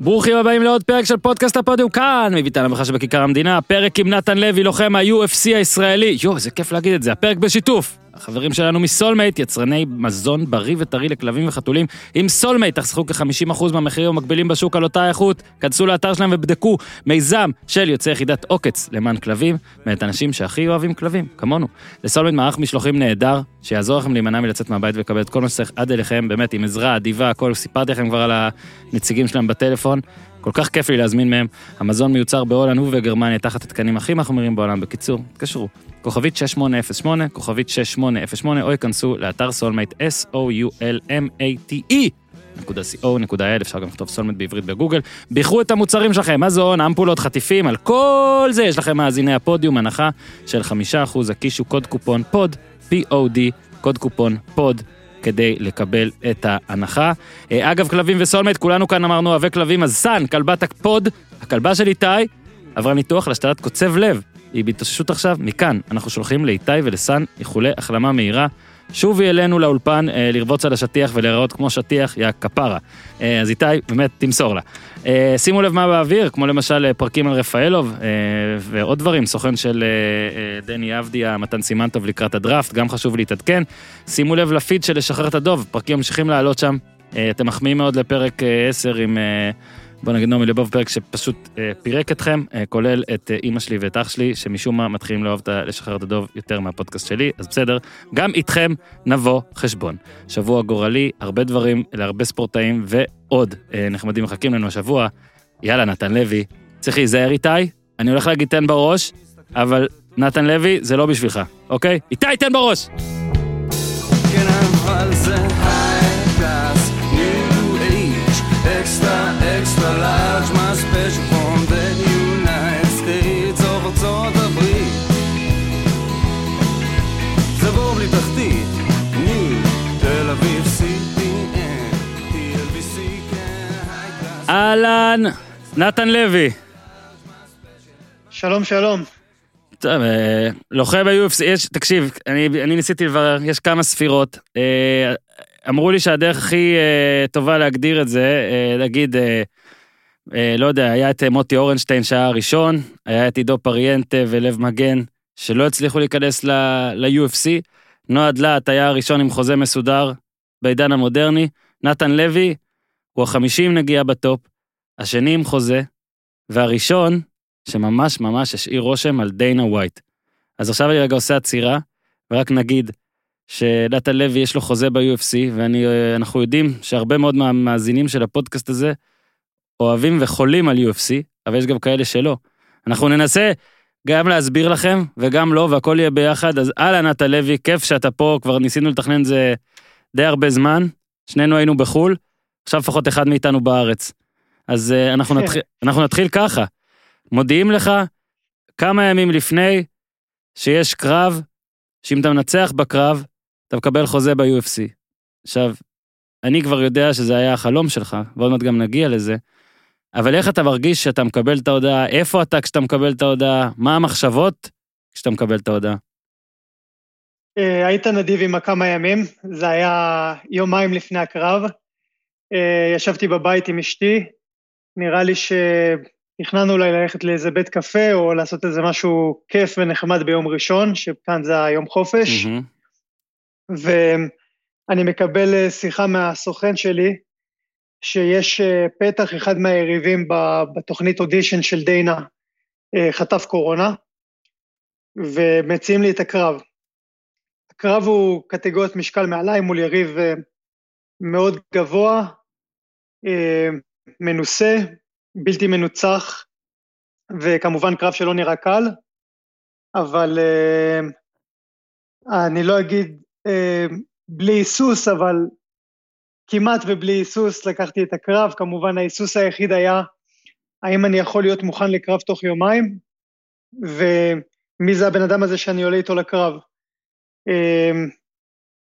ברוכים הבאים לעוד פרק של פודקאסט הפודיום כאן, מביתן המחה שבכיכר המדינה, פרק עם נתן לוי, לוחם ה-UFC הישראלי. יואו, איזה כיף להגיד את זה, הפרק בשיתוף. החברים שלנו מסולמייט, יצרני מזון בריא וטרי לכלבים וחתולים. עם סולמייט תחסכו כ-50% מהמחירים המקבילים בשוק על אותה איכות. כנסו לאתר שלהם ובדקו מיזם של יוצאי יחידת עוקץ למען כלבים, מאת אנשים שהכי אוהבים כלבים, כמונו. לסולמייט מערך משלוחים נהדר, שיעזור לכם להימנע מלצאת מהבית ולקבל את כל מה שצריך עד אליכם, באמת עם עזרה, אדיבה, הכל, סיפרתי לכם כבר על הנציגים שלהם בטלפון. כל כך כיף לי להזמין מהם. המזון מיוצר בהולנד ובגרמניה תחת התקנים הכי מחמירים בעולם. בקיצור, תתקשרו. כוכבית 6808, כוכבית 6808, או היכנסו לאתר סולמייט, S-O-U-L-M-A-T-E. נקודה co.il, אפשר גם לכתוב סולמט בעברית בגוגל. ביחרו את המוצרים שלכם, מזון, אמפולות, חטיפים, על כל זה יש לכם מאזיני הפודיום, הנחה של חמישה אחוז, הקישו קוד קופון פוד, P-O-D, קוד קופון פוד. כדי לקבל את ההנחה. אה, אגב, כלבים וסולמט, כולנו כאן אמרנו אוהבי כלבים, אז סאן, כלבת הפוד, הכלבה של איתי, עברה ניתוח להשתלת קוצב לב. היא בהתאוששות עכשיו, מכאן אנחנו שולחים לאיתי ולסאן איחולי החלמה מהירה. שובי אלינו לאולפן אה, לרבוץ על השטיח ולהיראות כמו שטיח, יא כפרה. אה, אז איתי, באמת, תמסור לה. אה, שימו לב מה באוויר, כמו למשל אה, פרקים על רפאלוב אה, ועוד דברים, סוכן של אה, אה, דני אבדיה, מתן סימנטוב לקראת הדראפט, גם חשוב להתעדכן. שימו לב לפיד של לשחרר את הדוב, פרקים ממשיכים לעלות שם. אה, אתם מחמיאים מאוד לפרק אה, 10 עם... אה, בוא נגיד נעמי לבוב פרק שפשוט אה, פירק אתכם, אה, כולל את אה, אימא שלי ואת אח שלי, שמשום מה מתחילים לאהוב את ה- לשחרר את הדוב יותר מהפודקאסט שלי, אז בסדר, גם איתכם נבוא חשבון. שבוע גורלי, הרבה דברים להרבה ספורטאים ועוד אה, נחמדים מחכים לנו השבוע. יאללה, נתן לוי, צריך להיזהר איתי, אני הולך להגיד תן בראש, אבל נתן לוי זה לא בשבילך, אוקיי? איתי תן בראש! כן אבל זה אהלן, נתן לוי. שלום שלום. טוב, אה, לוחם ב-UFC, יש, תקשיב, אני, אני ניסיתי לברר, יש כמה ספירות. אה, אמרו לי שהדרך הכי אה, טובה להגדיר את זה, להגיד, לא יודע, היה את מוטי אורנשטיין שהיה הראשון, היה את עידו פריאנטה ולב מגן, שלא הצליחו להיכנס ל-UFC. נועה דלת היה הראשון עם חוזה מסודר בעידן המודרני. נתן לוי הוא החמישים נגיעה בטופ, השני עם חוזה, והראשון שממש ממש השאיר רושם על דיינה ווייט. אז עכשיו אני רגע עושה עצירה, ורק נגיד שנתן לוי יש לו חוזה ב-UFC, ואנחנו יודעים שהרבה מאוד מהמאזינים של הפודקאסט הזה אוהבים וחולים על UFC, אבל יש גם כאלה שלא. אנחנו ננסה גם להסביר לכם, וגם לא, והכל יהיה ביחד, אז אהלן נתן לוי, כיף שאתה פה, כבר ניסינו לתכנן את זה די הרבה זמן, שנינו היינו בחו"ל, עכשיו לפחות אחד מאיתנו בארץ. אז אה, אנחנו נתחיל, אנחנו נתחיל ככה. מודיעים לך כמה ימים לפני שיש קרב, שאם אתה מנצח בקרב, אתה מקבל חוזה ב-UFC. עכשיו, אני כבר יודע שזה היה החלום שלך, ועוד מעט גם נגיע לזה, אבל איך אתה מרגיש שאתה מקבל את ההודעה? איפה אתה כשאתה מקבל את ההודעה? מה המחשבות כשאתה מקבל את ההודעה? אה, היית נדיב עם הכמה ימים, זה היה יומיים לפני הקרב. אה, ישבתי בבית עם אשתי, נראה לי שתכננו אולי ללכת לאיזה בית קפה או לעשות איזה משהו כיף ונחמד ביום ראשון, שכאן זה היום חופש. מהמם. ואני מקבל אה, שיחה מהסוכן שלי, שיש אה, פתח, אחד מהיריבים בתוכנית אודישן של דיינה אה, חטף קורונה, ומציעים לי את הקרב. הקרב הוא קטגוריית משקל מעליי מול יריב מאוד גבוה, מנוסה, בלתי מנוצח, וכמובן קרב שלא נראה קל, אבל אה, אני לא אגיד אה, בלי היסוס, אבל כמעט ובלי היסוס לקחתי את הקרב, כמובן ההיסוס היחיד היה האם אני יכול להיות מוכן לקרב תוך יומיים, ומי זה הבן אדם הזה שאני עולה איתו לקרב. אה,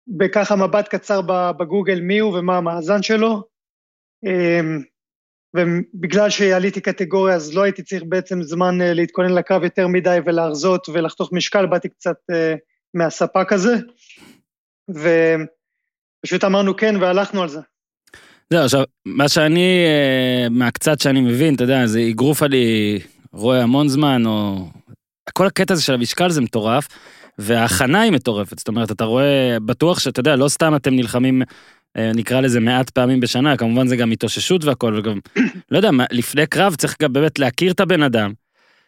בככה מבט קצר בגוגל מי הוא ומה המאזן שלו, ובגלל שעליתי קטגוריה אז לא הייתי צריך בעצם זמן אה, להתכונן לקרב יותר מדי ולהרזות ולחתוך משקל, באתי קצת אה, מהספק הזה, ופשוט אמרנו כן והלכנו על זה. זהו, עכשיו, מה שאני, אה, מהקצת שאני מבין, אתה יודע, זה אגרוף אני רואה המון זמן, או... כל הקטע הזה של המשקל זה מטורף, וההכנה היא מטורפת, זאת אומרת, אתה רואה, בטוח שאתה יודע, לא סתם אתם נלחמים, נקרא לזה מעט פעמים בשנה, כמובן זה גם התאוששות והכל, וגם, לא יודע, לפני קרב צריך גם באמת להכיר את הבן אדם,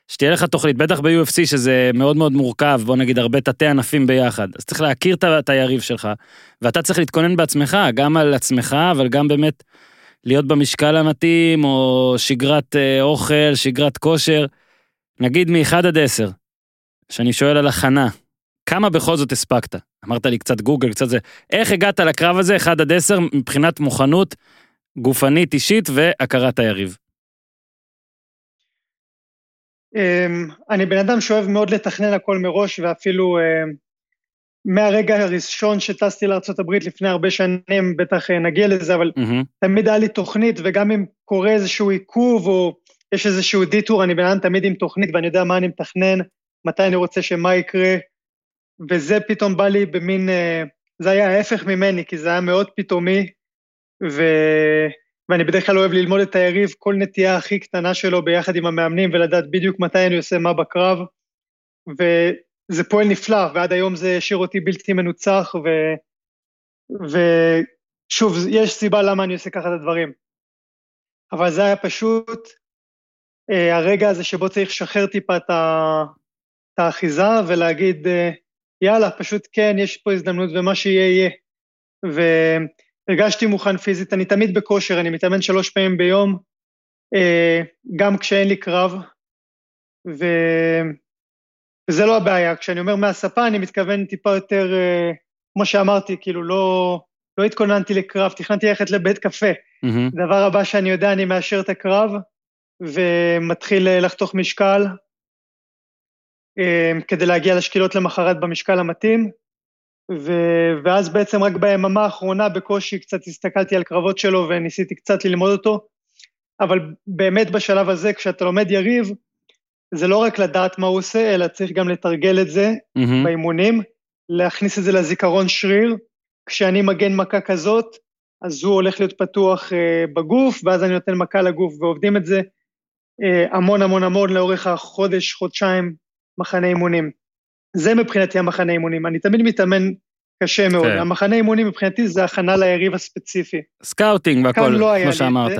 שתהיה לך תוכנית, בטח ב-UFC שזה מאוד מאוד מורכב, בוא נגיד הרבה תתי ענפים ביחד, אז צריך להכיר את היריב שלך, ואתה צריך להתכונן בעצמך, גם על עצמך, אבל גם באמת להיות במשקל המתאים, או שגרת אה, אוכל, שגרת כושר, נגיד מ-1 עד 10, שאני שואל על הכנה, כמה בכל זאת הספקת? אמרת לי קצת גוגל, קצת זה, איך הגעת לקרב הזה 1 עד 10 מבחינת מוכנות גופנית אישית והכרת היריב? אמ, אני בן אדם שאוהב מאוד לתכנן הכל מראש, ואפילו אמ, מהרגע הראשון שטסתי לארה"ב לפני הרבה שנים, בטח אה, נגיע לזה, אבל. תמיד היה לי תוכנית, וגם אם קורה איזשהו עיכוב או יש איזשהו דיטור, אני בן אדם תמיד עם תוכנית ואני יודע מה אני מתכנן, מתי אני רוצה שמה יקרה, וזה פתאום בא לי במין, אה, זה היה ההפך ממני, כי זה היה מאוד פתאומי, ו... ואני בדרך כלל אוהב ללמוד את היריב, כל נטייה הכי קטנה שלו ביחד עם המאמנים, ולדעת בדיוק מתי אני עושה מה בקרב, וזה פועל נפלא, ועד היום זה השאיר אותי בלתי מנוצח, ו... ושוב, יש סיבה למה אני עושה ככה את הדברים. אבל זה היה פשוט אה, הרגע הזה שבו צריך לשחרר טיפה את, האחיזה ולהגיד, אה, יאללה, פשוט כן, יש פה הזדמנות ומה שיהיה יהיה. והרגשתי מוכן פיזית, אני תמיד בכושר, אני מתאמן שלוש פעמים ביום, אה, גם כשאין לי קרב, ו... וזה לא הבעיה. כשאני אומר מהספה, אני מתכוון טיפה יותר, אה, כמו שאמרתי, כאילו לא, לא התכוננתי לקרב, תכננתי ללכת לבית קפה. מהמם. דבר הבא שאני יודע, אני מאשר את הקרב, ומתחיל אה, לחתוך משקל, כדי להגיע לשקילות למחרת במשקל המתאים, ו... ואז בעצם רק ביממה האחרונה בקושי קצת הסתכלתי על קרבות שלו וניסיתי קצת ללמוד אותו, אבל באמת בשלב הזה, כשאתה לומד יריב, זה לא רק לדעת מה הוא עושה, אלא צריך גם לתרגל את זה מהמם. באימונים, להכניס את זה לזיכרון שריר. כשאני מגן מכה כזאת, אז הוא הולך להיות פתוח אה, בגוף, ואז אני נותן מכה לגוף, ועובדים את זה אה, המון המון המון לאורך החודש, חודשיים, מחנה אימונים. זה מבחינתי המחנה אימונים. אני תמיד מתאמן קשה מאוד. כן. המחנה אימונים מבחינתי זה הכנה ליריב הספציפי. scouting והכל, לא כמו שאמרת.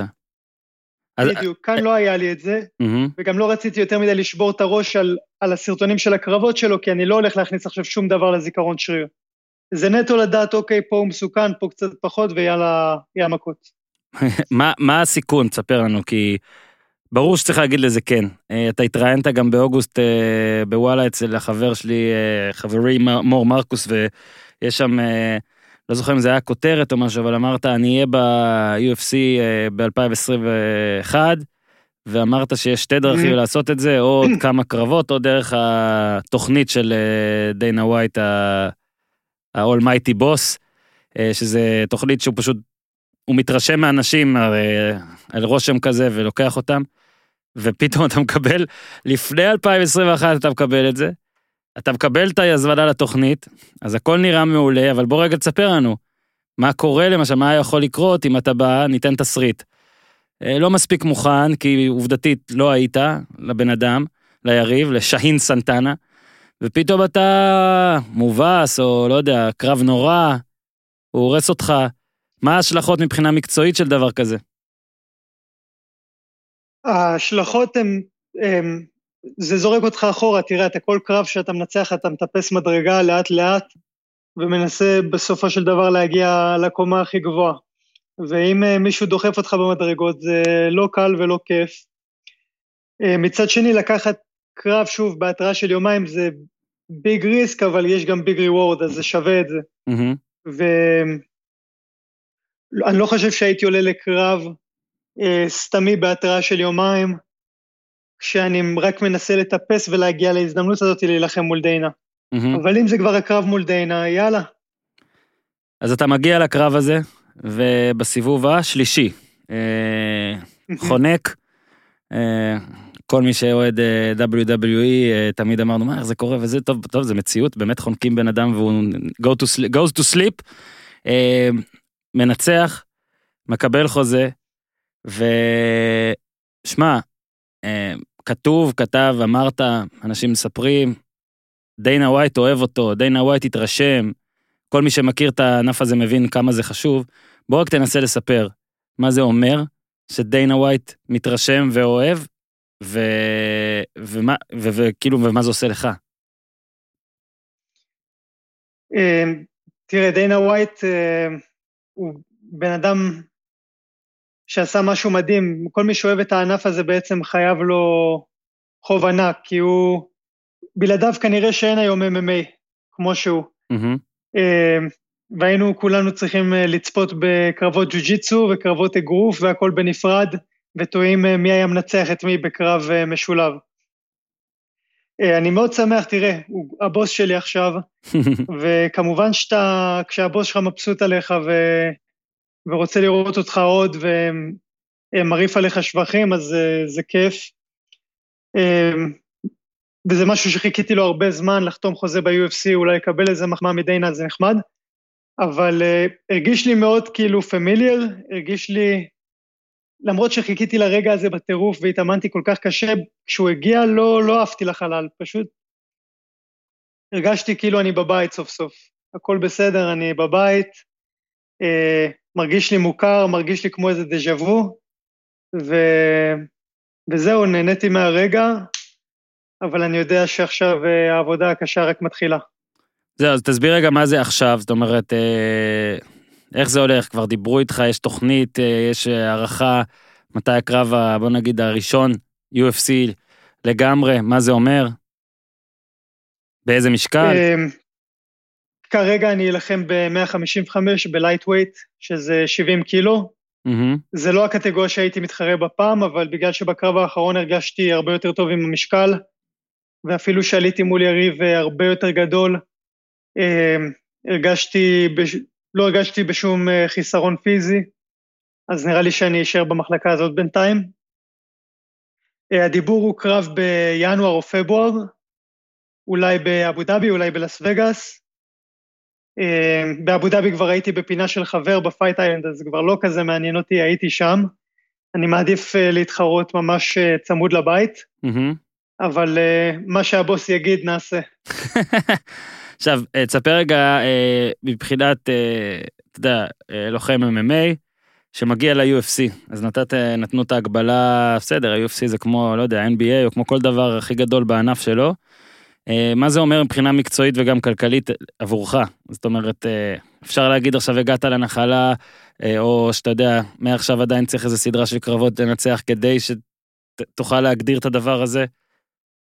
אז- בדיוק, כאן לא היה לי את זה, אמ-המ. וגם לא רציתי יותר מדי לשבור את הראש על, על הסרטונים של הקרבות שלו, כי אני לא הולך להכניס עכשיו שום דבר לזיכרון שריר. זה נטו לדעת, אוקיי, פה הוא מסוכן, פה קצת פחות, ויאללה, יהיה מכות. מה, מה הסיכון? תספר לנו, כי ברור שצריך להגיד לזה כן. אה, אתה התראיינת גם באוגוסט אה, בוואלה אצל החבר שלי, אה, חברי מור מרקוס, ויש שם, לא זוכר אם זה היה כותרת או משהו, אבל אמרת, אני אהיה ב-UFC ב-2021, ואמרת שיש שתי דרכים Mhm. לעשות את זה, או עוד כמה קרבות, או דרך התוכנית של דיינה ווייט, ה-Almighty Boss, אה, שזה תוכנית שהוא פשוט הוא מתרשם מאנשים הרי, על רושם כזה ולוקח אותם, ופתאום אתה מקבל, לפני 2021 אתה מקבל את זה, אתה מקבל את ההזמנה לתוכנית, אז הכל נראה מעולה, אבל בוא רגע תספר לנו, מה קורה למשל, מה יכול לקרות אם אתה בא, ניתן תסריט. אה, לא מספיק מוכן, כי עובדתית לא היית לבן אדם, ליריב, לשהין סנטנה, ופתאום אתה מובס, או לא יודע, קרב נורא, הוא הורס אותך. מה ההשלכות מבחינה מקצועית של דבר כזה? ההשלכות הן, הן, זה זורק אותך אחורה, תראה, אתה כל קרב שאתה מנצח, אתה מטפס מדרגה לאט לאט, ומנסה בסופו של דבר להגיע לקומה הכי גבוהה. ואם אה, מישהו דוחף אותך במדרגות, זה לא קל ולא כיף. אה, מצד שני, לקחת קרב, שוב, בהתראה של יומיים זה ביג ריסק, אבל יש גם ביג ריוורד, אז זה שווה את זה. מהמם. ואני לא חושב שהייתי עולה לקרב אה, סתמי בהתראה של יומיים, כשאני רק מנסה לטפס ולהגיע להזדמנות הזאת להילחם מול דיינה. מהמם. אבל אם זה כבר הקרב מול דיינה, יאללה. אז אתה מגיע לקרב הזה, ובסיבוב השלישי, אה, חונק, אה, כל מי שאוהד אה, WWE, אה, תמיד אמרנו, מה, איך זה קורה, וזה טוב, טוב, זה מציאות, באמת חונקים בן אדם והוא go to sleep, goes to sleep, אה, מנצח, מקבל חוזה, ושמע, אה, כתוב, כתב, אמרת, אנשים מספרים, דיינה ווייט אוהב אותו, דיינה ווייט התרשם, כל מי שמכיר את הענף הזה מבין כמה זה חשוב. בוא רק תנסה לספר מה זה אומר שדיינה ווייט מתרשם ואוהב, ו... ומה, ו... וכאילו, ומה זה עושה לך. אה, תראה, דיינה ווייט אה, הוא בן אדם שעשה משהו מדהים. כל מי שאוהב את הענף הזה בעצם חייב לו חוב ענק, כי הוא... בלעדיו כנראה שאין היום MMA כמו שהוא. Mm-hmm. והיינו כולנו צריכים לצפות בקרבות ג'ו-ג'יצו וקרבות אגרוף והכל בנפרד, ותוהים מי היה מנצח את מי בקרב משולב. אני מאוד שמח, תראה, הוא הבוס שלי עכשיו, וכמובן שאתה, כשהבוס שלך מבסוט עליך ו... ורוצה לראות אותך עוד ומרעיף עליך שבחים, אז זה, זה כיף. וזה משהו שחיכיתי לו הרבה זמן, לחתום חוזה ב-UFC, אולי לקבל איזה מחמאה מדיינה, זה נחמד. אבל uh, הרגיש לי מאוד כאילו פמיליאר, הרגיש לי, למרות שחיכיתי לרגע הזה בטירוף והתאמנתי כל כך קשה, כשהוא הגיע לא, לא עפתי לחלל, פשוט הרגשתי כאילו אני בבית סוף סוף. הכל בסדר, אני בבית, uh, מרגיש לי מוכר, מרגיש לי כמו איזה דז'ה וו. וזהו, נהניתי מהרגע, אבל אני יודע שעכשיו uh, העבודה הקשה רק מתחילה. זהו, אז תסביר רגע מה זה עכשיו, זאת אומרת, אה, איך זה הולך? כבר דיברו איתך, יש תוכנית, אה, יש הערכה, מתי הקרב, ה, בוא נגיד, הראשון, UFC לגמרי, מה זה אומר? באיזה משקל? אמ, כרגע אני אלחם ב-155 בלייטווייט, שזה 70 קילו. Mm-hmm. זה לא הקטגוריה שהייתי מתחרה בפעם, אבל בגלל שבקרב האחרון הרגשתי הרבה יותר טוב עם המשקל, ואפילו שעליתי מול יריב אה, הרבה יותר גדול, אמ, הרגשתי. לא הרגשתי בשום אה, חיסרון פיזי, אז נראה לי שאני אשאר במחלקה הזאת בינתיים. אה, הדיבור הוא קרב בינואר או פברואר, אולי באבו דאבי, אולי בלאס וגאס. אמ, באבו דאבי כבר הייתי בפינה של חבר ב Fight Island, אז כבר לא כזה מעניין אותי, הייתי שם. אני מעדיף אה, להתחרות ממש צמוד לבית, Mm-hmm. אבל מה שהבוס יגיד נעשה. עכשיו, אה, תספר רגע אה, מבחינת, אה, אתה יודע, לוחם MMA, שמגיע ל-UFC, אז נתת, נתנו את ההגבלה, בסדר, ה-UFC זה כמו, לא יודע, NBA או כמו כל דבר הכי גדול בענף שלו. מה זה אומר מבחינה מקצועית וגם כלכלית עבורך? זאת אומרת, אפשר להגיד עכשיו הגעת לנחלה, או שאתה יודע, מעכשיו עדיין צריך איזה סדרה של קרבות לנצח כדי שתוכל להגדיר את הדבר הזה.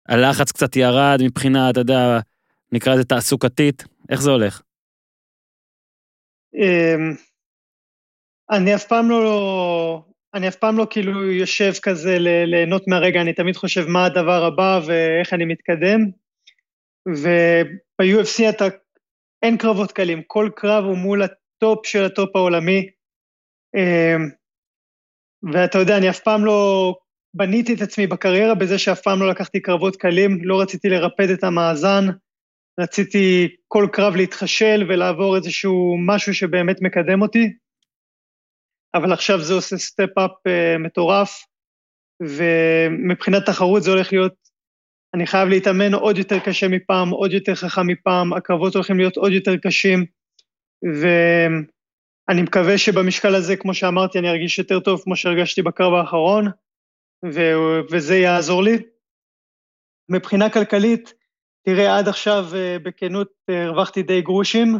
הלחץ קצת ירד מבחינה, אתה יודע, נקרא לזה תעסוקתית, איך זה הולך? אמ, אני אף פעם לא, אני אף פעם לא כאילו יושב כזה ליהנות מהרגע, אני תמיד חושב מה הדבר הבא ואיך אני מתקדם. וב-UFC אתה, אין קרבות קלים, כל קרב הוא מול ה top של ה top העולמי. אמ, ואתה יודע, אני אף פעם לא בניתי את עצמי בקריירה בזה שאף פעם לא לקחתי קרבות קלים, לא רציתי לרפד את המאזן. רציתי כל קרב להתחשל ולעבור איזשהו משהו שבאמת מקדם אותי, אבל עכשיו זה עושה step-up uh, מטורף, ומבחינת תחרות זה הולך להיות, אני חייב להתאמן עוד יותר קשה מפעם, עוד יותר חכם מפעם, הקרבות הולכים להיות עוד יותר קשים, ואני מקווה שבמשקל הזה, כמו שאמרתי, אני ארגיש יותר טוב כמו שהרגשתי בקרב האחרון, ו... וזה יעזור לי. מבחינה כלכלית, תראה, עד עכשיו אה, בכנות אה, הרווחתי די גרושים,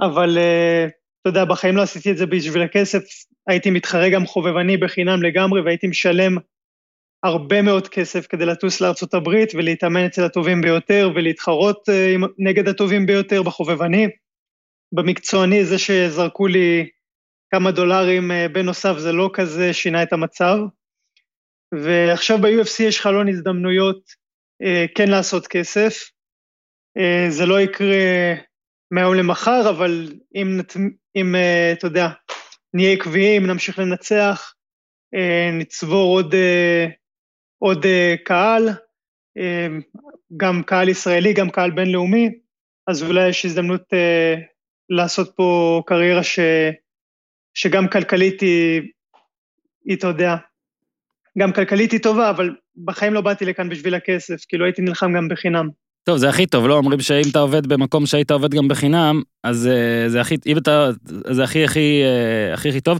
אבל אה, אתה יודע, בחיים לא עשיתי את זה בשביל הכסף, הייתי מתחרה גם חובבני בחינם לגמרי, והייתי משלם הרבה מאוד כסף כדי לטוס לארצות הברית ולהתאמן אצל הטובים ביותר ולהתחרות נגד הטובים ביותר בחובבני. במקצועני זה שזרקו לי כמה דולרים בנוסף זה לא כזה שינה את המצב. ועכשיו ב-UFC יש חלון הזדמנויות כן לעשות כסף. אה, זה לא יקרה מהיום למחר, אבל אם, אם אה, אתה יודע, נהיה עקביים, נמשיך לנצח, נצבור עוד, עוד קהל, גם קהל ישראלי, גם קהל בינלאומי, אז אולי יש הזדמנות לעשות פה קריירה ש, שגם כלכלית היא, היא, אתה יודע, גם כלכלית היא טובה, אבל בחיים לא באתי לכאן בשביל הכסף, כאילו הייתי נלחם גם בחינם. טוב, זה הכי טוב, לא? אומרים שאם אתה עובד במקום שהיית עובד גם בחינם, אז אה, זה הכי, אם אתה, זה הכי הכי אה, הכי הכי טוב.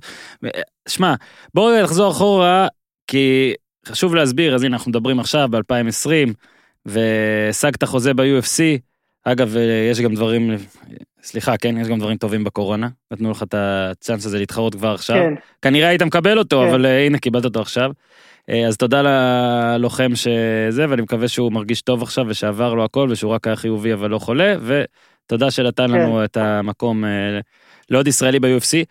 שמע, בואו נחזור אחורה, כי חשוב להסביר, אז הנה אנחנו מדברים עכשיו ב-2020, והשגת חוזה ב-UFC. אגב, אה, יש גם דברים, סליחה, כן, יש גם דברים טובים בקורונה, נתנו לך את הצ'אנס הזה להתחרות כבר עכשיו. כן, כנראה היית מקבל אותו, כן. אבל הנה, קיבלת אותו עכשיו. אה, אז תודה ללוחם שזה, ואני מקווה שהוא מרגיש טוב עכשיו ושעבר לו הכל, ושהוא רק היה חיובי אבל לא חולה, ותודה שנתן כן. לנו את המקום אה, לעוד ישראלי ב-UFC.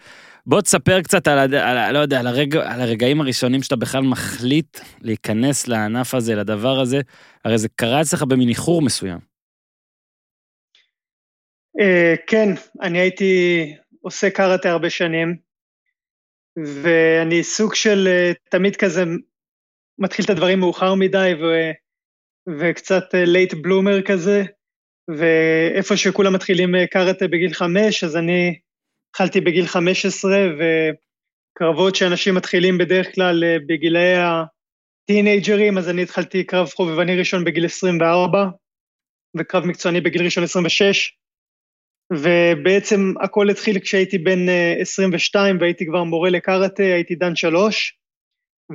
בוא תספר קצת על, על, לא יודע, על, הרגע, על הרגעים הראשונים שאתה בכלל מחליט להיכנס לענף הזה, לדבר הזה, הרי זה קרה אצלך במין איחור מסוים. אה, כן, אני הייתי עושה קראטה הרבה שנים, ואני סוג של תמיד כזה מתחיל את הדברים מאוחר מדי, ו, וקצת late bloomer כזה, ואיפה שכולם מתחילים אה, קראטה בגיל חמש, אז אני התחלתי בגיל 15, וקרבות שאנשים מתחילים בדרך כלל אה, בגילאי הטינג'רים, אז אני התחלתי קרב חובבני ראשון בגיל 24, וקרב מקצועני בגיל ראשון 26, ובעצם הכל התחיל כשהייתי בן אה, 22 והייתי כבר מורה לקראטה, הייתי דן שלוש,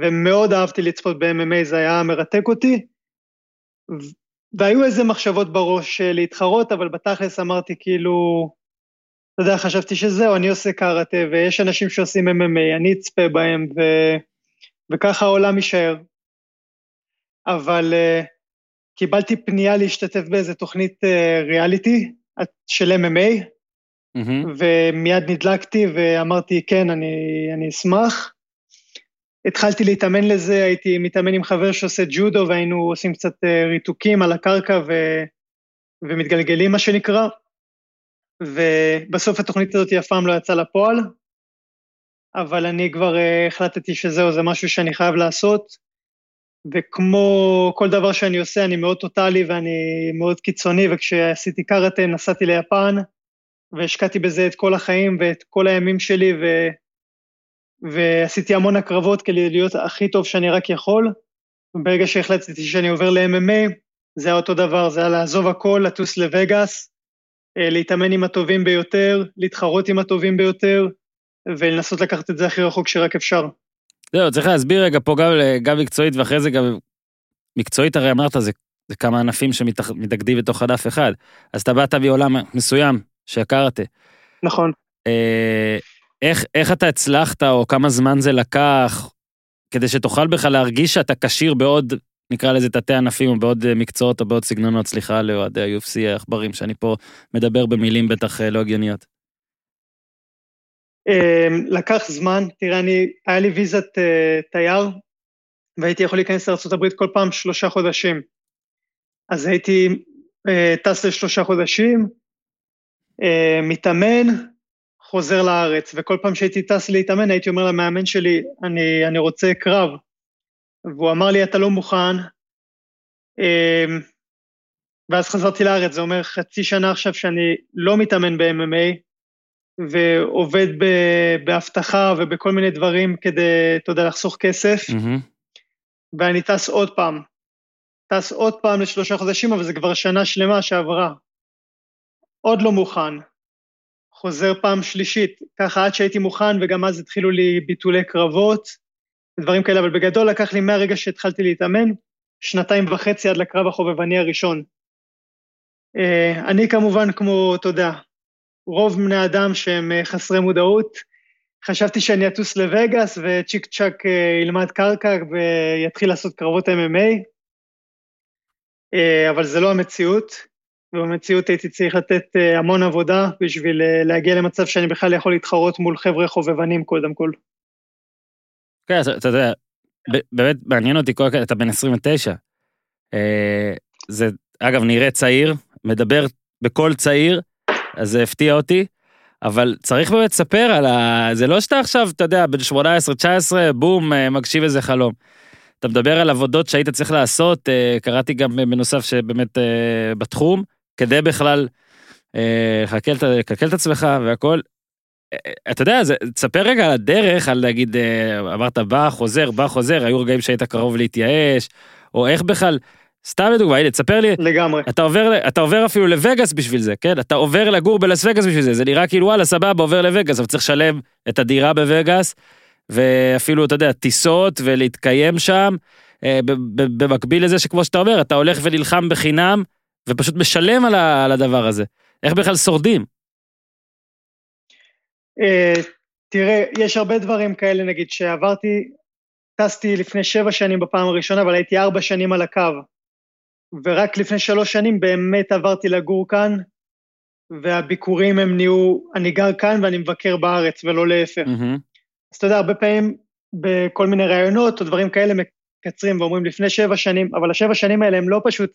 ומאוד אהבתי לצפות ב-MMA, זה היה מרתק אותי. והיו איזה מחשבות בראש אה, להתחרות, אבל בתכלס אמרתי כאילו, אתה יודע, חשבתי שזהו, אני עושה קראטה, ויש אנשים שעושים MMA, אני אצפה בהם, ו... וככה העולם יישאר. אבל uh, קיבלתי פנייה להשתתף באיזה תוכנית uh, ריאליטי של MMA, מהמם. ומיד נדלקתי ואמרתי, כן, אני, אני אשמח. התחלתי להתאמן לזה, הייתי מתאמן עם חבר שעושה ג'ודו, והיינו עושים קצת אה, ריתוקים על הקרקע ו, ומתגלגלים, מה שנקרא. ובסוף התוכנית הזאת אף פעם לא יצאה לפועל, אבל אני כבר אה, החלטתי שזהו, זה משהו שאני חייב לעשות. וכמו כל דבר שאני עושה, אני מאוד טוטאלי ואני מאוד קיצוני, וכשעשיתי קראטה נסעתי ליפן, והשקעתי בזה את כל החיים ואת כל הימים שלי, ו... ועשיתי המון הקרבות כדי להיות הכי טוב שאני רק יכול. וברגע שהחלטתי שאני עובר ל-MMA, זה היה אותו דבר, זה היה לעזוב הכל, לטוס לווגאס, אה, להתאמן עם הטובים ביותר, להתחרות עם הטובים ביותר, ולנסות לקחת את זה הכי רחוק שרק אפשר. זהו, צריך להסביר רגע פה גם, גם מקצועית ואחרי זה גם מקצועית הרי אמרת זה, זה כמה ענפים שמתאגדים בתוך ענף אחד. אז אתה באת מעולם מסוים שהקראטה. נכון. אה, איך, איך אתה הצלחת או כמה זמן זה לקח כדי שתוכל בכלל להרגיש שאתה כשיר בעוד, נקרא לזה תתי ענפים או בעוד אה, מקצועות או בעוד סגנונות, סליחה לאוהדי ה-UFC העכברים, שאני פה מדבר במילים בטח אה, לא הגיוניות. אמ, לקח זמן, תראה, אני, היה לי ויזת אה, תייר, והייתי יכול להיכנס לארה"ב כל פעם שלושה חודשים. אז הייתי אה, טס לשלושה חודשים, אה, מתאמן, חוזר לארץ, וכל פעם שהייתי טס להתאמן הייתי אומר למאמן שלי, אני, אני רוצה קרב. והוא אמר לי, אתה לא מוכן. אה, ואז חזרתי לארץ, זה אומר חצי שנה עכשיו שאני לא מתאמן ב-MMA, ועובד באבטחה ובכל מיני דברים כדי, אתה יודע, לחסוך כסף, מהמם. ואני טס עוד פעם. טס עוד פעם לשלושה חודשים, אבל זה כבר שנה שלמה שעברה. עוד לא מוכן. חוזר פעם שלישית, ככה עד שהייתי מוכן, וגם אז התחילו לי ביטולי קרבות, ודברים כאלה, אבל בגדול לקח לי מהרגע שהתחלתי להתאמן, שנתיים וחצי עד לקרב החובבני הראשון. אה, אני כמובן, כמו, אתה יודע, רוב בני אדם שהם אה, חסרי מודעות, חשבתי שאני אטוס לווגאס וצ'יק צ'אק אה, ילמד קרקע ויתחיל לעשות קרבות MMA, אבל זה לא המציאות, ובמציאות הייתי צריך לתת אה, המון עבודה בשביל אה, להגיע למצב שאני בכלל יכול להתחרות מול חבר'ה חובבנים קודם כל. כן, אתה, יודע, באמת מעניין אותי כל כך, אתה בן 29. אה, זה, אגב, נראה צעיר, מדבר בקול צעיר, אז זה הפתיע אותי, אבל צריך באמת לספר על ה... זה לא שאתה עכשיו, אתה יודע, בן 18-19, בום, מגשיב איזה חלום. אתה מדבר על עבודות שהיית צריך לעשות, קראתי גם בנוסף שבאמת בתחום, כדי בכלל אה, את- לכלכל את עצמך והכל. אתה יודע, זה- תספר רגע על הדרך, על נגיד, אה, אמרת בא, חוזר, בא, חוזר, היו רגעים שהיית קרוב להתייאש, או איך בכלל, סתם לדוגמה, הנה, תספר לי, לגמרי. אתה עובר, אתה עובר אפילו לווגאס בשביל זה, כן? אתה עובר לגור בלס וגאס בשביל זה, זה נראה כאילו וואלה סבבה עובר לווגאס, אבל צריך לשלם את הדירה בווגאס, ואפילו אתה יודע טיסות ולהתקיים שם, אה, במקביל לזה שכמו שאתה אומר, אתה הולך ונלחם בחינם, ופשוט משלם על, ה, על הדבר הזה. איך בכלל שורדים? אה, תראה, יש הרבה דברים כאלה, נגיד, שעברתי, טסתי לפני שבע שנים בפעם הראשונה, אבל הייתי ארבע שנים על הקו. ורק לפני שלוש שנים באמת עברתי לגור כאן, והביקורים הם נהיו, אני גר כאן ואני מבקר בארץ, ולא להפך. אמ-המ. אז אתה יודע, הרבה פעמים בכל מיני ראיונות או דברים כאלה מקצרים ואומרים לפני שבע שנים, אבל השבע שנים האלה הם לא פשוט,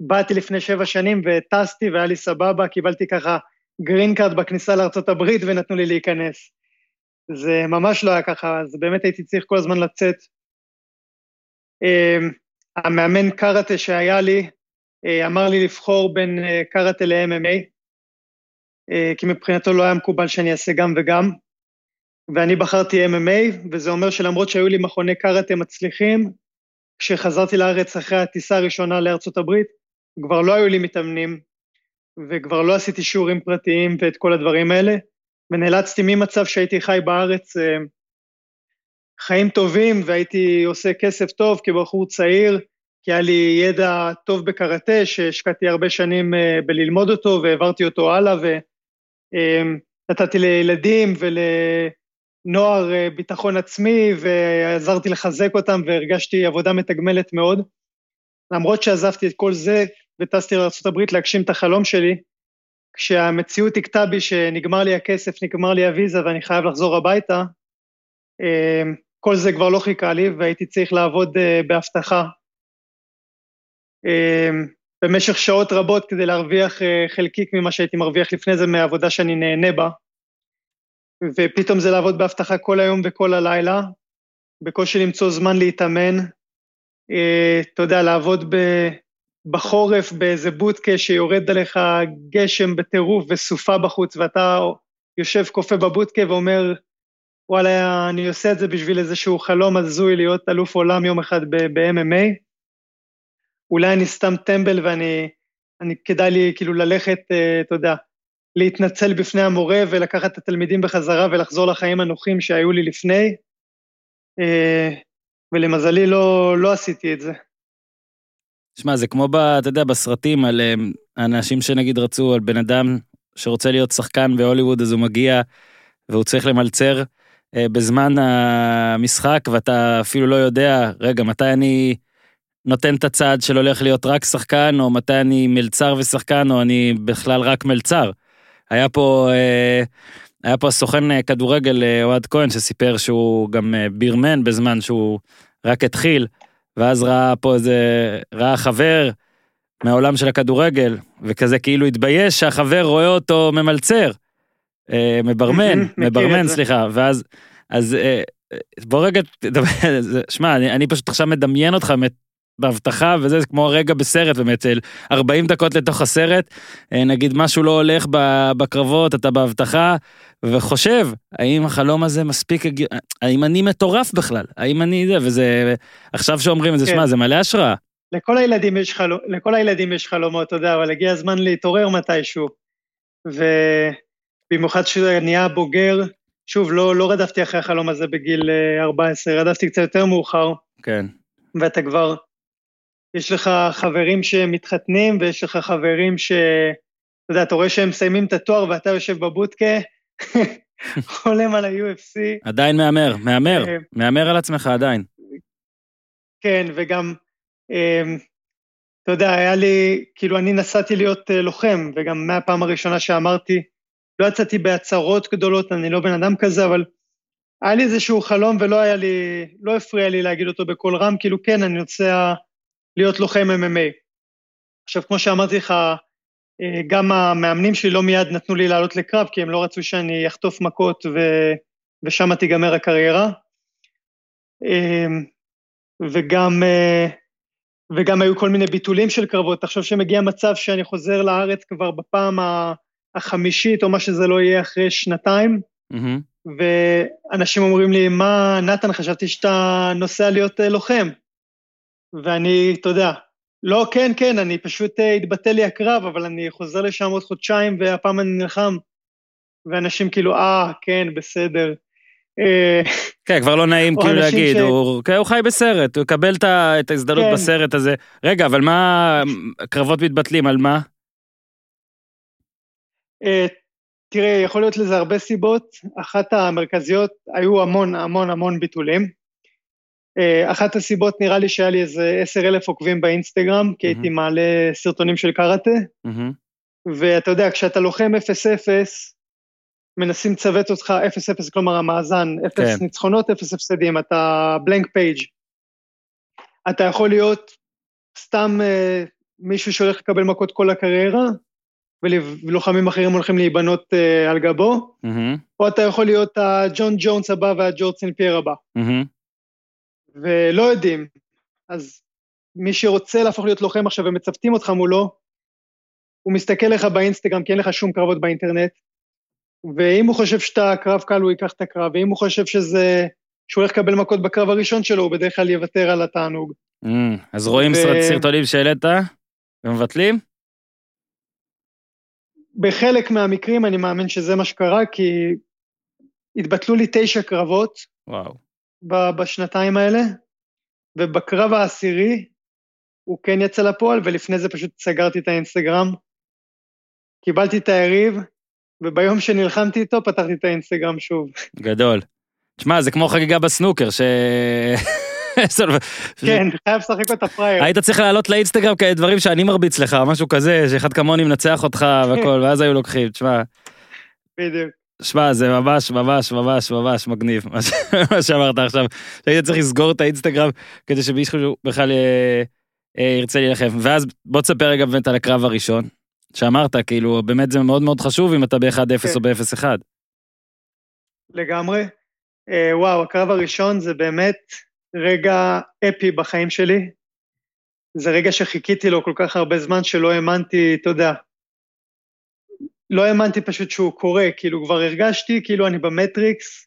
באתי לפני שבע שנים וטסתי והיה לי סבבה, קיבלתי ככה green card בכניסה לארה"ב ונתנו לי להיכנס. זה ממש לא היה ככה, אז באמת הייתי צריך כל הזמן לצאת. אמ, המאמן קראטה שהיה לי, אה, אמר לי לבחור בין אה, קראטה ל-MMA, אה, כי מבחינתו לא היה מקובל שאני אעשה גם וגם. ואני בחרתי MMA, וזה אומר שלמרות שהיו לי מכוני קראטה מצליחים, כשחזרתי לארץ אחרי הטיסה הראשונה לארצות הברית, כבר לא היו לי מתאמנים, וכבר לא עשיתי שיעורים פרטיים ואת כל הדברים האלה, ונאלצתי ממצב שהייתי חי בארץ אה, חיים טובים, והייתי עושה כסף טוב כבחור צעיר, כי היה לי ידע טוב בקראטה, שהשקעתי הרבה שנים אה, בללמוד אותו, והעברתי אותו הלאה, ונתתי לילדים ול... נוער אה, ביטחון עצמי ועזרתי לחזק אותם והרגשתי עבודה מתגמלת מאוד. למרות שעזבתי את כל זה וטסתי לארה"ב להגשים את החלום שלי, כשהמציאות הכתה בי שנגמר לי הכסף, נגמר לי הוויזה ואני חייב לחזור הביתה, אה, כל זה כבר לא חיכה לי והייתי צריך לעבוד אה, באבטחה במשך שעות רבות כדי להרוויח חלקיק ממה שהייתי מרוויח לפני זה מהעבודה שאני נהנה בה. ופתאום זה לעבוד באבטחה כל היום וכל הלילה, בקושי למצוא זמן להתאמן. אה, אתה יודע, לעבוד ב, בחורף באיזה בוטקה שיורד עליך גשם בטירוף וסופה בחוץ, ואתה יושב קופא בבוטקה ואומר, וואלה, אני עושה את זה בשביל איזשהו חלום הזוי להיות אלוף עולם יום אחד ב-MMA. אולי אני סתם טמבל ואני, אני, כדאי לי כאילו ללכת, אה, אתה יודע, להתנצל בפני המורה ולקחת את התלמידים בחזרה ולחזור לחיים הנוחים שהיו לי לפני, אה, ולמזלי לא, לא עשיתי את זה. שמע, זה כמו, ב, אתה יודע, בסרטים על אה, אנשים שנגיד רצו, על בן אדם שרוצה להיות שחקן בהוליווד, אז הוא מגיע והוא צריך למלצר אה, בזמן המשחק, ואתה אפילו לא יודע, רגע, מתי אני נותן את הצעד של הולך להיות רק שחקן, או מתי אני מלצר ושחקן, או אני בכלל רק מלצר. היה פה, אה, היה פה הסוכן אה, כדורגל אה, אוהד כהן שסיפר שהוא גם בירמן בזמן שהוא רק התחיל, ואז ראה פה איזה, ראה חבר מהעולם של הכדורגל, וכזה כאילו התבייש שהחבר רואה אותו ממלצר, מברמן, מברמן. סליחה, ואז, אז בוא רגע, שמע, אני, אני פשוט עכשיו מדמיין אותך באבטחה וזה זה כמו רגע בסרט באמת של 40 דקות לתוך הסרט אה, נגיד משהו לא הולך בקרבות אתה באבטחה וחושב האם החלום הזה מספיק האם אני מטורף בכלל האם אני זה וזה עכשיו שאומרים את זה כן. שמע זה מלא השראה. לכל הילדים יש, חלום, לכל הילדים יש חלומות, אתה יודע, אבל הגיע הזמן להתעורר מתישהו. ובמיוחד כשאתה נהיה בוגר, שוב, לא, לא רדפתי אחרי החלום הזה בגיל אה, 14, רדפתי קצת יותר מאוחר, כן. ואתה כבר, יש לך חברים שמתחתנים, ויש לך חברים ש... אתה יודע, אתה רואה שהם מסיימים את התואר ואתה יושב בבודקה, חולם על ה-UFC. עדיין מהמר מהמר אה, מהמר על עצמך עדיין. כן, וגם, אמ, אתה יודע, היה לי, כאילו, אני נסעתי להיות אה, לוחם, וגם מהפעם הראשונה שאמרתי, לא יצאתי בהצהרות גדולות, אני לא בן אדם כזה, אבל היה לי איזשהו חלום ולא היה לי, לא הפריע לי להגיד אותו בקול רם, כאילו, כן, אני רוצה להיות לוחם MMA. עכשיו, כמו שאמרתי לך, אה, גם המאמנים שלי לא מיד נתנו לי לעלות לקרב, כי הם לא רצו שאני אחטוף מכות ו... ושם תיגמר הקריירה. אמ, וגם, אה, וגם היו כל מיני ביטולים של קרבות. תחשוב שמגיע מצב שאני חוזר לארץ כבר בפעם החמישית, או מה שזה לא יהיה אחרי שנתיים, מהמם. ואנשים אומרים לי, מה, נתן, חשבתי שאתה נוסע להיות אה, לוחם. ואני, אתה יודע, לא, כן, כן, אני פשוט אה, התבטל לי הקרב, אבל אני חוזר לשם עוד חודשיים, והפעם אני נלחם. ואנשים כאילו, אה, כן, בסדר. אה, כן, כבר לא נעים כאילו להגיד, ש- הוא כן, הוא חי בסרט, הוא יקבל את ה- את ההזדמנות כן. בסרט הזה. רגע, אבל מה, קרבות מתבטלים, על מה? אה, תראה, יכול להיות לזה הרבה סיבות. אחת המרכזיות, היו המון המון המון ביטולים. אה, אחת הסיבות נראה לי שהיה לי איזה עשר אלף עוקבים באינסטגרם, כי הייתי אמ-המ. מעלה סרטונים של קראטה, אמ-המ. ואתה יודע, כשאתה לוחם 0-0, מנסים לצוות אותך 0-0, כלומר המאזן, 0 כן. ניצחונות, 0 הפסדים, אתה blank page. אתה יכול להיות סתם אה, מישהו שהולך לקבל מכות כל הקריירה, ול- ולוחמים אחרים הולכים להיבנות אה, על גבו, אמ-המ. או אתה יכול להיות הג'ון ג'ונס הבא והג'ורג' סן פייר הבא, אמ-המ. ולא יודעים. אז מי שרוצה להפוך להיות לוחם עכשיו ומצוותים אותך מולו, הוא מסתכל לך באינסטגרם כי אין לך שום קרבות באינטרנט, ואם הוא חושב שאתה קרב קל הוא ייקח את הקרב, ואם הוא חושב שזה, שהוא הולך לקבל מכות בקרב הראשון שלו, הוא בדרך כלל יוותר על התענוג. מהמם. אז רואים ו- סרט- סרטונים שהעלית ומבטלים? בחלק מהמקרים אני מאמין שזה מה שקרה, כי התבטלו לי תשע קרבות וואו. בשנתיים האלה, ובקרב העשירי הוא כן יצא לפועל, ולפני זה פשוט סגרתי את האינסטגרם. קיבלתי את היריב, וביום שנלחמתי איתו פתחתי את האינסטגרם שוב. גדול. תשמע, זה כמו חגיגה בסנוקר, ש... כן, חייב לשחק אותה פראייר. היית צריך לעלות לאינסטגרם כאלה דברים שאני מרביץ לך, משהו כזה, שאחד כמוני מנצח אותך והכל, ואז היו לוקחים, תשמע, בדיוק. שמע, זה ממש ממש ממש ממש מגניב, מה שאמרת עכשיו, שהיית צריך לסגור את האינסטגרם כדי שמישהו בכלל אה, אה, ירצה להילחם. ואז בוא תספר רגע באמת על הקרב הראשון, שאמרת, כאילו, באמת זה מאוד מאוד חשוב אם אתה ב-1-0 כן. או ב-0-1. לגמרי. אה, וואו, הקרב הראשון זה באמת רגע אפי בחיים שלי. זה רגע שחיכיתי לו כל כך הרבה זמן שלא האמנתי, אתה יודע, לא האמנתי פשוט שהוא קורה, כאילו כבר הרגשתי כאילו אני במטריקס,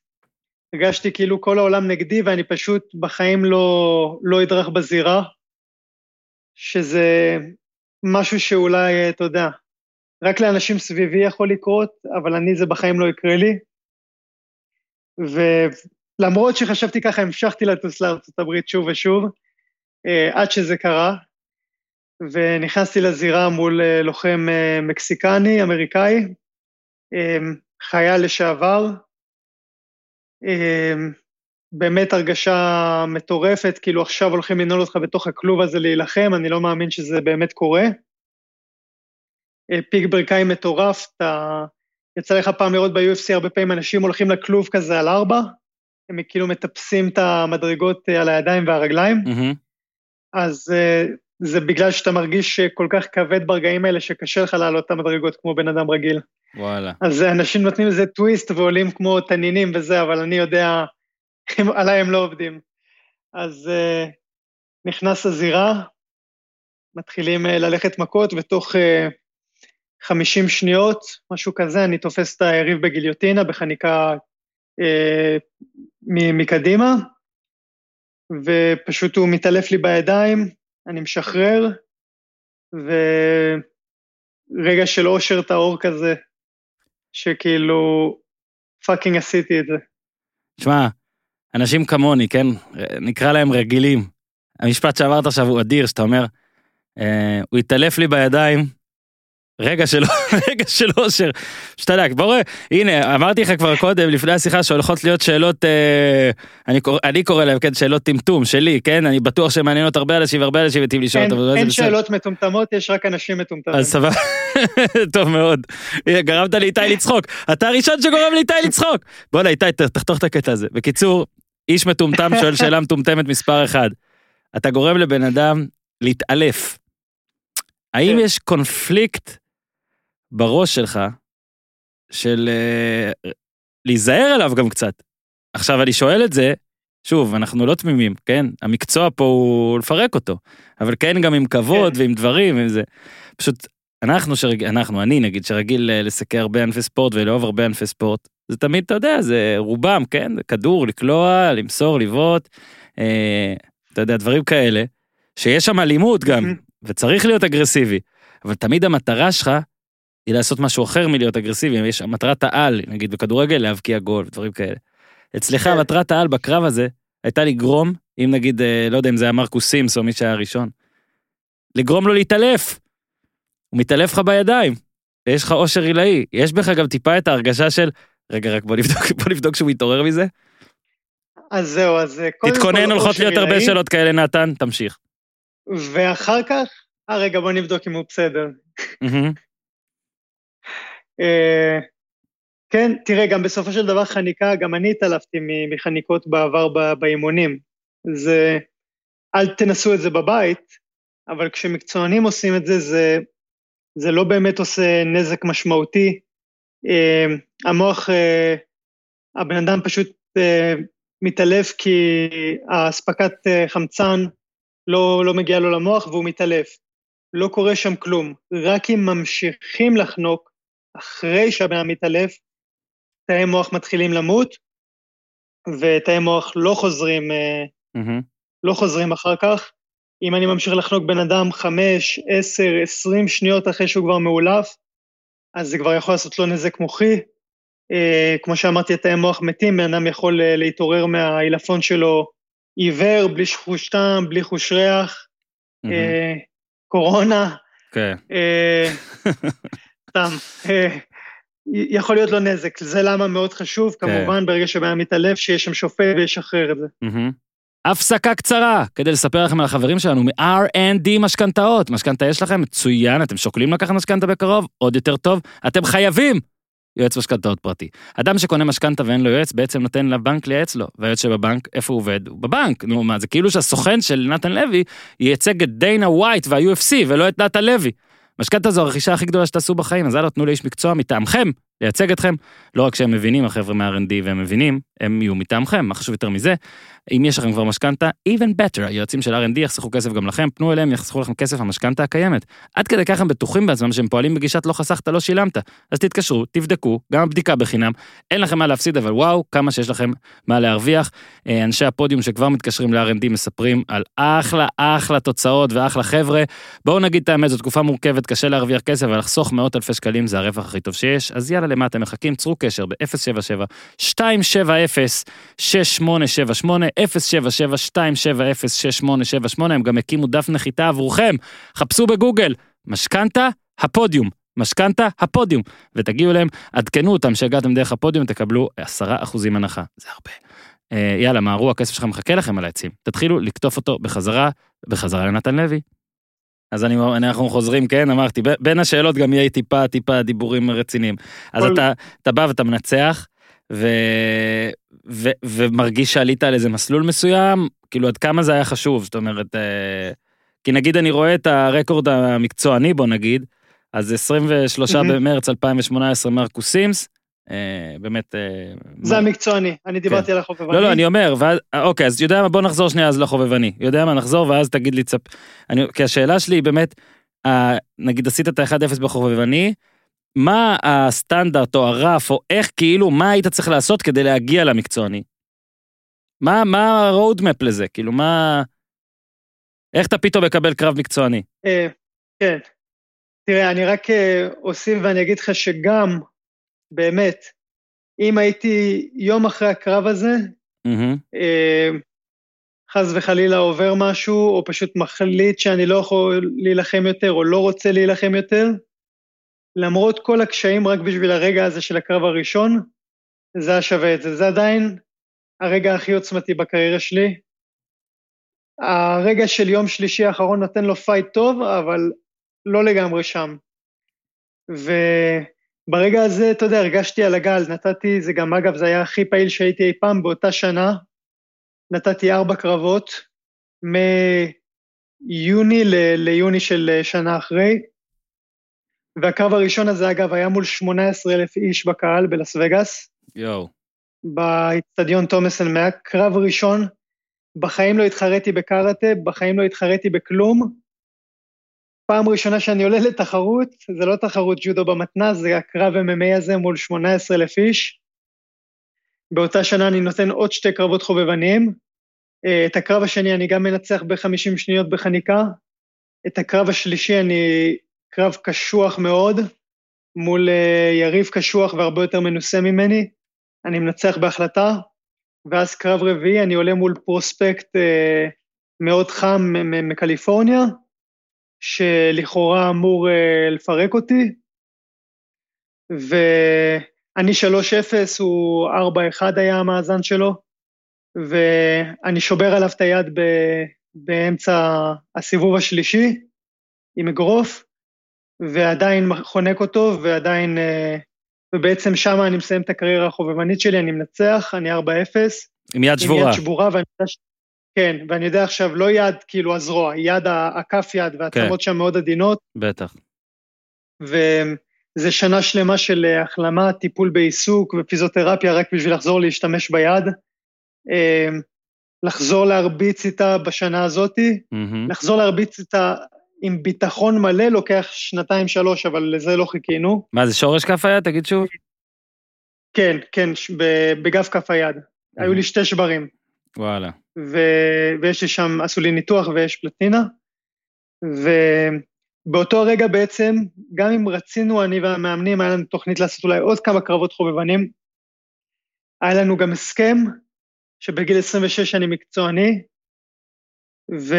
הרגשתי כאילו כל העולם נגדי ואני פשוט בחיים לא, לא אדרך בזירה, שזה משהו שאולי, אתה יודע, רק לאנשים סביבי יכול לקרות, אבל אני זה בחיים לא יקרה לי. ולמרות שחשבתי ככה, המשכתי לטוס לארצות הברית שוב ושוב, אה, עד שזה קרה, ונכנסתי לזירה מול אה, לוחם אה, מקסיקני, אמריקאי, אה, חייל לשעבר. באמת הרגשה מטורפת, כאילו עכשיו הולכים לנעול אותך בתוך הכלוב הזה להילחם, אני לא מאמין שזה באמת קורה. פיק ברכיים מטורף, אתה... יצא לך פעם לראות ב-UFC הרבה פעמים אנשים הולכים לכלוב כזה על ארבע, הם כאילו מטפסים את המדרגות על הידיים והרגליים, מהמם. אז זה בגלל שאתה מרגיש אה, כל כך כבד ברגעים האלה שקשה לך לעלות את המדרגות כמו בן אדם רגיל. וואלה. אז אה, אנשים נותנים לזה טוויסט ועולים כמו תנינים וזה, אבל אני יודע, הם, עליי הם לא עובדים. אז uh, נכנס לזירה, מתחילים uh, ללכת מכות, ותוך uh, 50 שניות, משהו כזה, אני תופס את היריב בגיליוטינה, בחניקה uh, מקדימה, ופשוט הוא מתעלף לי בידיים, אני משחרר, ורגע של אושר טהור כזה, שכאילו פאקינג עשיתי את זה. שמע, אנשים כמוני, כן? נקרא להם רגילים. המשפט שאמרת עכשיו הוא אדיר, שאתה אומר, אה, הוא התעלף לי בידיים, רגע של, רגע של אושר. יודע, בוא רואה, הנה, אמרתי לך כבר קודם, לפני השיחה, שהולכות להיות שאלות, אה, אני, קורא, אני קורא להם, כן, שאלות טמטום שלי, כן? אני בטוח שמעניינות הרבה אנשים והרבה אנשים מתים לשאול אין, אותם. אין בסדר. שאלות מטומטמות, יש רק אנשים מטומטמים. אז סבבה, טוב מאוד. גרמת לאיתי לצחוק. אתה הראשון שגורם לאיתי לצחוק. בוא'נה איתי, תחתוך את הקטע הזה. בקיצור, איש מטומטם שואל שאלה מטומטמת מספר אחד. אתה גורם לבן אדם להתעלף. האם כן. יש קונפליקט בראש שלך של אה, להיזהר עליו גם קצת? עכשיו אני שואל את זה, שוב, אנחנו לא תמימים, כן? המקצוע פה הוא לפרק אותו, אבל כן גם עם כבוד כן. ועם דברים, עם זה. פשוט אנחנו שרגיל, אנחנו, אני נגיד, שרגיל אה, לסקר הרבה ענפי ספורט ולאהוב הרבה ענפי ספורט, זה תמיד, אתה יודע, זה רובם, כן? כדור, לקלוע, למסור, לבעוט, אה, אתה יודע, דברים כאלה, שיש שם אלימות גם. וצריך להיות אגרסיבי, אבל תמיד המטרה שלך היא לעשות משהו אחר מלהיות אגרסיבי, יש מטרת העל, נגיד בכדורגל, להבקיע גול ודברים כאלה. אצלך כן. מטרת העל בקרב הזה הייתה לגרום, אם נגיד, אה, לא יודע אם זה היה מרקוס סימס או מי שהיה הראשון, לגרום לו להתעלף. הוא מתעלף לך בידיים, ויש לך אושר עילאי. יש בך גם טיפה את ההרגשה של, רגע, רק בוא נבדוק, בוא נבדוק שהוא מתעורר מזה. אז זהו, אז אה, קודם כל... תתכונן, הולכות להיות הרבה שאלות כאלה, נתן, תמשיך. ואחר כך, אה רגע, בוא נבדוק אם הוא בסדר. אה, כן, תראה, גם בסופו של דבר חניקה, גם אני התעלפתי מחניקות בעבר באימונים. זה, אל תנסו את זה בבית, אבל כשמקצוענים עושים את זה, זה, זה לא באמת עושה נזק משמעותי. אה, המוח, אה, הבן אדם פשוט מתעלף כי האספקת חמצן לא, לא מגיעה לו למוח והוא מתעלף. לא קורה שם כלום. רק אם ממשיכים לחנוק, אחרי שהבן אדם מתעלף, תאי מוח מתחילים למות, ותאי מוח לא חוזרים, מהמם. לא חוזרים אחר כך. אם אני ממשיך לחנוק בן אדם חמש, עשר, עשרים שניות אחרי שהוא כבר מאולף, אז זה כבר יכול לעשות לו נזק מוחי. אה, כמו שאמרתי, התאי מוח מתים, בן אדם יכול אה, להתעורר מהעילפון שלו עיוור, בלי חוש טעם, בלי חוש ריח, מהמם. אה, קורונה, כן. אה, סתם. אה, יכול להיות לו נזק, זה למה מאוד חשוב, כן. כמובן, ברגע שבן אדם מתעלף, שיש שם שופט וישחרר את זה. הפסקה קצרה כדי לספר לכם על החברים שלנו מ-R&D משכנתאות. משכנתה יש לכם? מצוין, אתם שוקלים לקחת משכנתה בקרוב? עוד יותר טוב. אתם חייבים יועץ משכנתאות פרטי. אדם שקונה משכנתה ואין לו יועץ, בעצם נותן לבנק לייעץ לו. והיועץ שבבנק, איפה הוא עובד? הוא בבנק. נו מה, זה כאילו שהסוכן של נתן לוי ייצג את דיינה ווייט וה-UFC ולא את נתן לוי. משכנתה זו הרכישה הכי גדולה שתעשו בחיים, אז יאללה, תנו לאיש מקצוע מטעמכם לייצג אתכם. לא רק שהם מבינים, החבר'ה מה-R&D והם מבינים, הם יהיו מטעמכם, מה חשוב יותר מזה? אם יש לכם כבר משכנתה, even better, היועצים של R&D יחסכו כסף גם לכם, פנו אליהם, יחסכו לכם כסף המשכנתה הקיימת. עד כדי כך הם בטוחים בעצמם שהם פועלים בגישת לא חסכת, לא שילמת. אז תתקשרו, תבדקו, גם הבדיקה בחינם, אין לכם מה להפסיד, אבל וואו, כמה שיש לכם מה להרוויח. אה, אנשי הפודיום שכבר מתקשרים ל-R&D מספרים על אחלה אחלה תוצאות ואחלה חבר'ה. בואו נגיד את האמת, זו תקופה מורכבת, קשה להרוויח כסף, אבל לחסוך מאות אלפי שקלים זה הרווח הכי טוב שיש. אז יאללה, למה אתם מחכים? צרו קשר ב-077 270 6878 077 270 6878 הם גם הקימו דף נחיתה עבורכם. חפשו בגוגל, משכנתה, הפודיום. משכנתה, הפודיום. ותגיעו אליהם, עדכנו אותם שהגעתם דרך הפודיום, תקבלו 10% הנחה. זה הרבה. אה, יאללה, מהרו, הכסף שלך מחכה לכם על העצים. תתחילו לקטוף אותו בחזרה, בחזרה לנתן לוי. אז אני, אנחנו חוזרים, כן, אמרתי, בין השאלות גם יהיה טיפה, טיפה דיבורים רציניים. אז אתה, אתה בא ואתה מנצח, ו, ו, ומרגיש שעלית על איזה מסלול מסוים, כאילו עד כמה זה היה חשוב, זאת אומרת, אה, כי נגיד אני רואה את הרקורד המקצועני בו נגיד, אז 23 מהמם. במרץ 2018 מרקוס סימס, אה, באמת... אה, זה מה- המקצועני, אני דיברתי על החובבני. לא, לא, אני אומר, ואז, אה, אוקיי, אז יודע מה, בוא נחזור שנייה אז לחובבני. יודע מה, נחזור ואז תגיד לי צפ... אני, כי השאלה שלי היא באמת, אה, נגיד עשית את ה-1-0 בחובבני, מה הסטנדרט או הרף, או איך כאילו, מה היית צריך לעשות כדי להגיע למקצועני? מה, מה ה-roadmap לזה? כאילו, מה... איך אתה פתאום מקבל קרב מקצועני? אה, כן. תראה, אני רק אה, אוסיף ואני אגיד לך שגם, באמת, אם הייתי יום אחרי הקרב הזה, אה, חס וחלילה עובר משהו, או פשוט מחליט שאני לא יכול להילחם יותר, או לא רוצה להילחם יותר, למרות כל הקשיים, רק בשביל הרגע הזה של הקרב הראשון, זה היה שווה את זה. זה עדיין הרגע הכי עוצמתי בקריירה שלי. הרגע של יום שלישי האחרון נותן לו fight טוב, אבל לא לגמרי שם. וברגע הזה, אתה יודע, הרגשתי על הגל, נתתי, זה גם, אגב, זה היה הכי פעיל שהייתי אי פעם באותה שנה, נתתי ארבע קרבות, מיוני ל- ליוני של שנה אחרי, והקרב הראשון הזה, אגב, היה מול 18,000 איש בקהל בלאס וגאס, יואו. באיצטדיון תומאסון, היה קרב ראשון, בחיים לא התחרתי בקראטה, בחיים לא התחרתי בכלום. פעם ראשונה שאני עולה לתחרות, זה לא תחרות ג'ודו במתנ"ס, זה הקרב MMA הזה מול 18,000 איש. באותה שנה אני נותן עוד שתי קרבות חובבניים. אה, את הקרב השני אני גם מנצח ב-50 שניות בחניקה. את הקרב השלישי אני קרב קשוח מאוד, מול אה, יריב קשוח והרבה יותר מנוסה ממני. אני מנצח בהחלטה. ואז קרב רביעי אני עולה מול פרוספקט אה, מאוד חם מקליפורניה, שלכאורה אמור אה, לפרק אותי. ואני 3-0, הוא 4-1 היה המאזן שלו, ואני שובר עליו את היד באמצע הסיבוב השלישי עם אגרוף, ועדיין חונק אותו, ועדיין... אה, ובעצם שם אני מסיים את הקריירה החובבנית שלי, אני מנצח, אני 4-0. עם יד שבורה. עם יד שבורה, ואני יודע ש... כן, ואני יודע עכשיו, לא יד כאילו הזרוע, יד הכף יד, והעצמות שם מאוד עדינות, בטח. וזה שנה שלמה של אה, החלמה, טיפול בעיסוק ופיזיותרפיה רק בשביל לחזור להשתמש ביד. אה, לחזור להרביץ איתה בשנה הזאתי, מהמם. לחזור להרביץ איתה עם ביטחון מלא לוקח שנתיים-שלוש, אבל לזה לא חיכינו. מה זה שורש כף היד? תגיד שוב. כן, כן, בגב כף היד. היו לי שתי שברים. וואלה. ו- ויש לי שם, עשו לי ניתוח ויש פלטינה. ובאותו הרגע בעצם, גם אם רצינו, אני והמאמנים, היה לנו תוכנית לעשות אולי עוד כמה קרבות חובבנים. היה לנו גם הסכם שבגיל 26 אני מקצועני, ו...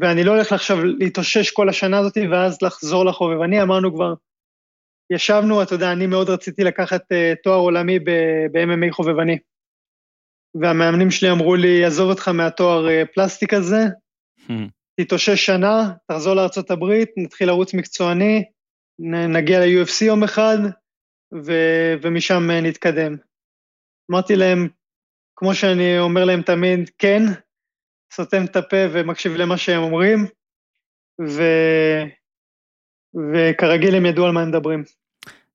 ואני לא הולך עכשיו להתאושש כל השנה הזאת ואז לחזור לחובבני, אמרנו כבר, ישבנו, אתה יודע, אני מאוד רציתי לקחת uh, תואר עולמי ב-MMA חובבני. והמאמנים שלי אמרו לי, עזוב אותך מהתואר uh, פלסטיק הזה, תתאושש שנה, תחזור לארה"ב, נתחיל לרוץ מקצועני, נ- נגיע ל-UFC יום אחד, ו- ומשם אה, נתקדם. אמרתי להם, כמו שאני אומר להם תמיד, כן, סותם את הפה ומקשיב למה שהם אומרים, ו... וכרגיל הם ידעו על מה הם מדברים.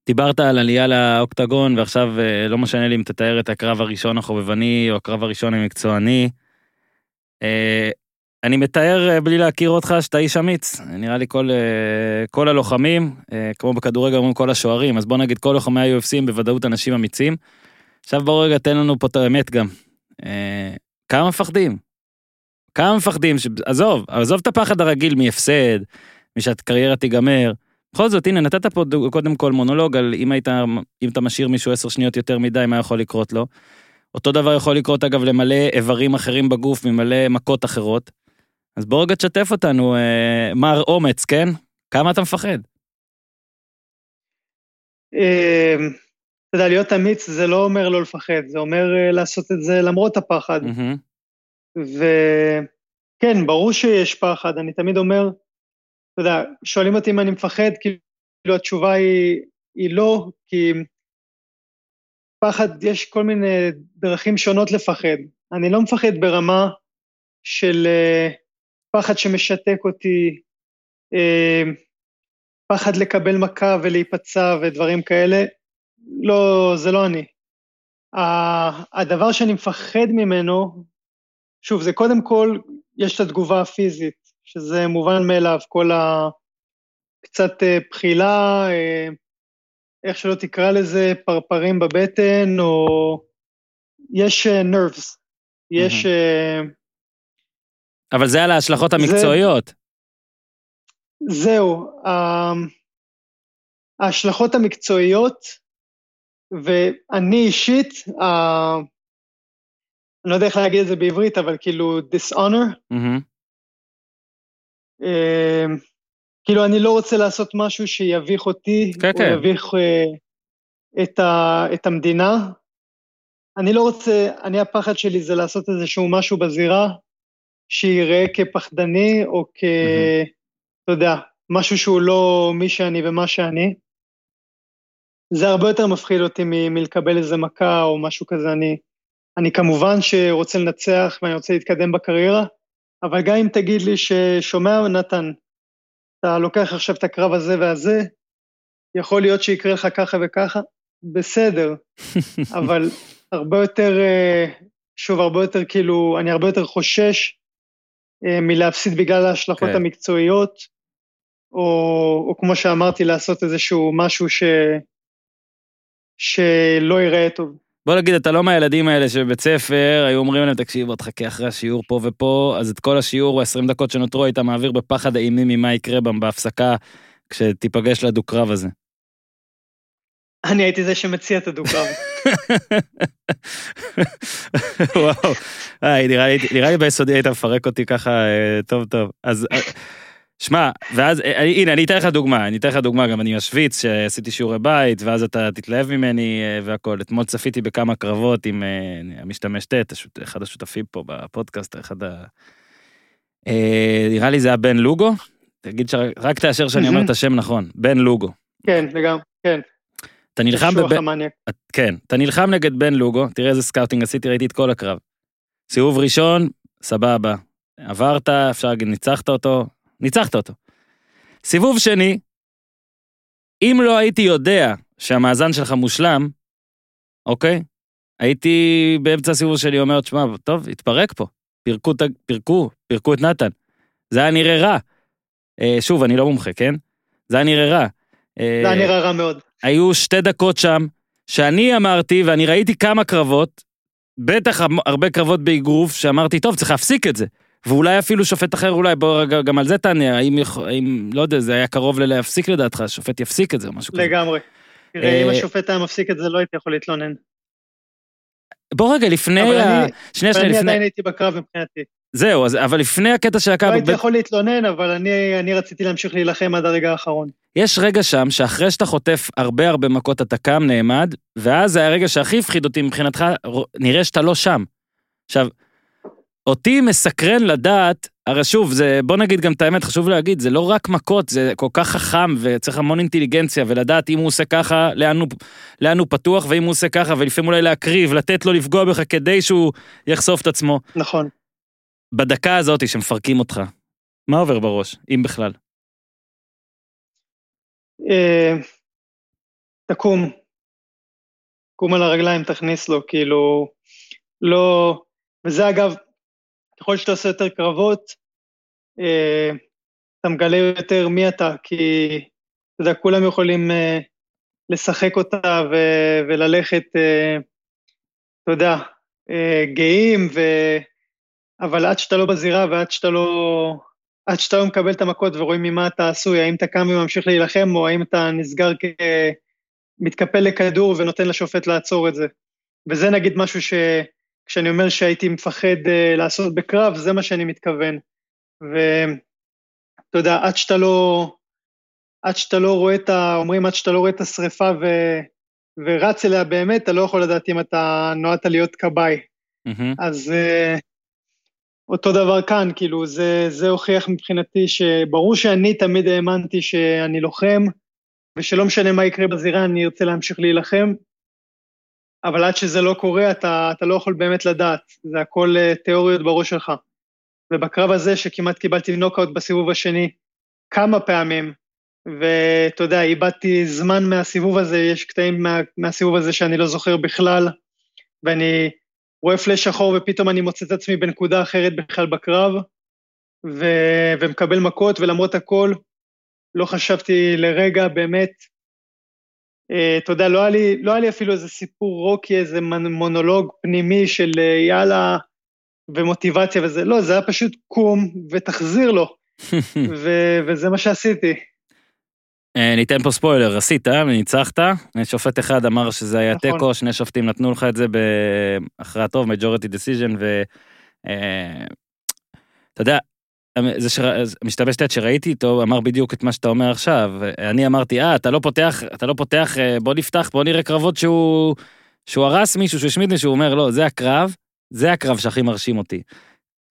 דיברת על עלייה לאוקטגון, ועכשיו אה, לא משנה לי אם תתאר את הקרב הראשון החובבני או הקרב הראשון המקצועני. אה, אני מתאר אה, בלי להכיר אותך שאתה איש אמיץ. נראה לי כל, כל הלוחמים, כמו בכדורגל אומרים כל השוערים, אז בוא נגיד כל לוחמי ה-UFC הם בוודאות אנשים אמיצים. עכשיו בוא רגע תן לנו פה את האמת גם. כמה מפחדים? כמה מפחדים? ש... עזוב, עזוב את הפחד הרגיל מהפסד, משהקריירה תיגמר. בכל זאת, הנה, נתת פה דוג- קודם כל מונולוג על אם היית, אם אתה משאיר מישהו עשר שניות יותר מדי, מה יכול לקרות לו. אותו דבר יכול לקרות, אגב, למלא איברים אחרים בגוף, ממלא מכות אחרות. אז בוא רגע תשתף אותנו, אה, מר אומץ, כן? כמה אתה מפחד? אה, אתה יודע, להיות אמיץ זה לא אומר לא לפחד, זה אומר אה, לעשות את זה למרות הפחד. וכן, ברור שיש פחד, אני תמיד אומר, אתה יודע, שואלים אותי אם אני מפחד, כאילו התשובה היא, היא לא, כי פחד, יש כל מיני דרכים שונות לפחד. אני לא מפחד ברמה של אה, פחד שמשתק אותי, אה, פחד לקבל מכה ולהיפצע ודברים כאלה. לא, זה לא אני. הדבר שאני מפחד ממנו, שוב, זה קודם כל, יש את התגובה הפיזית, שזה מובן מאליו, כל ה... קצת אה, בחילה, אה, איך שלא תקרא לזה, פרפרים בבטן, או... יש אה, nerves, יש... אה, אבל זה על ההשלכות זה- המקצועיות. זהו, ה- ההשלכות המקצועיות, ואני אישית, אני לא יודע איך להגיד את זה בעברית, אבל כאילו dishonor, מהמם, אה, כאילו אני לא רוצה לעשות משהו שיביך אותי, כן, או כן. יביך אה, את, ה, את המדינה. אני לא רוצה, אני הפחד שלי זה לעשות איזשהו משהו בזירה שיראה כפחדני, או כ... אתה יודע, משהו שהוא לא מי שאני ומה שאני. זה הרבה יותר מפחיד אותי מ- מלקבל איזה מכה או משהו כזה. אני, אני כמובן שרוצה לנצח ואני רוצה להתקדם בקריירה, אבל גם אם תגיד לי ששומע, נתן, אתה לוקח עכשיו את הקרב הזה והזה, יכול להיות שיקרה לך ככה וככה, בסדר, אבל הרבה יותר, אה, שוב, הרבה יותר כאילו, אני הרבה יותר חושש אה, מלהפסיד בגלל ההשלכות כן. המקצועיות, או, או כמו שאמרתי, לעשות איזשהו משהו ש, שלא ייראה טוב. בוא נגיד, אתה לא מהילדים האלה שבבית ספר היו אומרים להם, תקשיב, בוא תחכה אחרי השיעור פה ופה, אז את כל השיעור, ה-20 דקות שנותרו, היית מעביר בפחד אימים ממה יקרה בם בהפסקה, כשתיפגש לדו-קרב הזה. אני הייתי זה שמציע את הדו-קרב. וואו, אה, נראה לי- נראה לי ביסודי היית מפרק אותי ככה אה, טוב טוב. אז אה, שמע, ואז, אה, אני- הנה, אני אתן לך דוגמה, אני אתן לך דוגמה, גם אני משוויץ, שעשיתי שיעורי בית, ואז אתה תתלהב ממני אה, והכל. אתמול צפיתי בכמה קרבות עם אה, המשתמש ט', אחד השותפים פה בפודקאסט, אחד ה... אה, נראה לי זה היה בן לוגו? תגיד שרק רק תאשר שאני אומר את השם נכון, בן לוגו. כן, לגמרי, כן. אתה נלחם בבן... כן, אתה נלחם נגד בן לוגו, תראה איזה scouting עשיתי, ראיתי את כל הקרב. סיבוב ראשון, סבבה. עברת, אפשר להגיד, ניצחת אותו, ניצחת אותו. סיבוב שני, אם לא הייתי יודע שהמאזן שלך מושלם, אוקיי? הייתי באמצע הסיבוב שלי אומר, תשמע, טוב, התפרק פה. פירקו, פירקו, פירקו את נתן. זה היה נראה רע. אה, שוב, אני לא מומחה, כן? זה היה נראה רע. אה, זה היה נראה רע מאוד. היו שתי דקות שם, שאני אמרתי, ואני ראיתי כמה קרבות, בטח הרבה קרבות באגרוף, שאמרתי, טוב, צריך להפסיק את זה. ואולי אפילו שופט אחר, אולי, בוא רגע, גם על זה תענה, האם, האם, לא יודע, זה היה קרוב ללהפסיק לדעתך, שופט יפסיק את זה או משהו כזה. לגמרי. תראה, אם אה, השופט היה מפסיק את זה, לא הייתי יכול להתלונן. בוא רגע, לפני אבל ה... אני- שנייה, ואני שנייה, עדיין לפני... הייתי בקרב מבחינתי. זהו, אז, אבל לפני הקטע של לא הקו, הייתי יכול להתלונן, אבל אני אני רציתי להמשיך להילחם עד הרגע האחרון. יש רגע שם, שאחרי שאתה חוטף הרבה הרבה מכות, אתה קם, נעמד, ואז זה הרגע שהכי הפחיד אותי מבחינתך, נראה שאתה לא שם. עכשיו, אותי מסקרן לדעת, הרי שוב, זה, בוא נגיד גם את האמת, חשוב להגיד, זה לא רק מכות, זה כל כך חכם וצריך המון אינטליגנציה, ולדעת אם הוא עושה ככה, לאן הוא, לאן הוא פתוח, ואם הוא עושה ככה, ולפעמים אולי להקריב, לתת לו לפגוע בך כדי שהוא יחשוף את עצמו. נכון. בדקה הזאת שמפרקים אותך, מה עובר בראש, אם בכלל? אה, תקום. קום על הרגליים, תכניס לו, כאילו, לא... וזה אגב, ככל שאתה עושה יותר קרבות, אה, אתה מגלה יותר מי אתה, כי, אתה יודע, כולם יכולים אה, לשחק אותה ו- וללכת, אה, אתה יודע, אה, גאים, ו... אבל עד שאתה לא בזירה ועד שאתה לא... עד שאתה לא מקבל את המכות ורואים ממה אתה עשוי, האם אתה קם וממשיך להילחם, או האם אתה נסגר כמתקפל לכדור ונותן לשופט לעצור את זה. וזה נגיד משהו שכשאני אומר שהייתי מפחד uh, לעשות בקרב, זה מה שאני מתכוון. ואתה יודע, עד שאתה לא... עד שאתה לא רואה את ה... אומרים עד שאתה לא רואה את השריפה ו... ורץ אליה באמת, אתה לא יכול לדעת אם אתה נועדת להיות כבאי. מהמם. אז uh, אותו דבר כאן, כאילו, זה, זה הוכיח מבחינתי שברור שאני תמיד האמנתי שאני לוחם, ושלא משנה מה יקרה בזירה, אני ארצה להמשיך להילחם, אבל עד שזה לא קורה, אתה, אתה לא יכול באמת לדעת, זה הכל uh, תיאוריות בראש שלך. ובקרב הזה, שכמעט קיבלתי נוקאוט בסיבוב השני כמה פעמים, ואתה יודע, איבדתי זמן מהסיבוב הזה, יש קטעים מה, מהסיבוב הזה שאני לא זוכר בכלל, ואני רואה פלאש שחור ופתאום אני מוצא את עצמי בנקודה אחרת בכלל בקרב, ו... ומקבל מכות, ולמרות הכל, לא חשבתי לרגע באמת, אה, אתה יודע, לא היה, לי, לא היה לי אפילו איזה סיפור רוקי, איזה מונולוג פנימי של אה, יאללה, ומוטיבציה וזה, לא, זה היה פשוט קום ותחזיר לו, ו... וזה מה שעשיתי. אה, ניתן פה ספוילר, עשית וניצחת, שופט אחד אמר שזה היה נכון. תיקו, שני שופטים נתנו לך את זה בהכרעה טוב, majority decision, ו... אה, אתה יודע, זה שמשתמש טט שראיתי איתו, אמר בדיוק את מה שאתה אומר עכשיו. אני אמרתי, אה, אתה לא פותח, אתה לא פותח, אה, בוא נפתח, בוא נראה קרבות שהוא, שהוא הרס מישהו, שהוא השמיד מישהו, הוא אומר, לא, זה הקרב, זה הקרב שהכי מרשים אותי.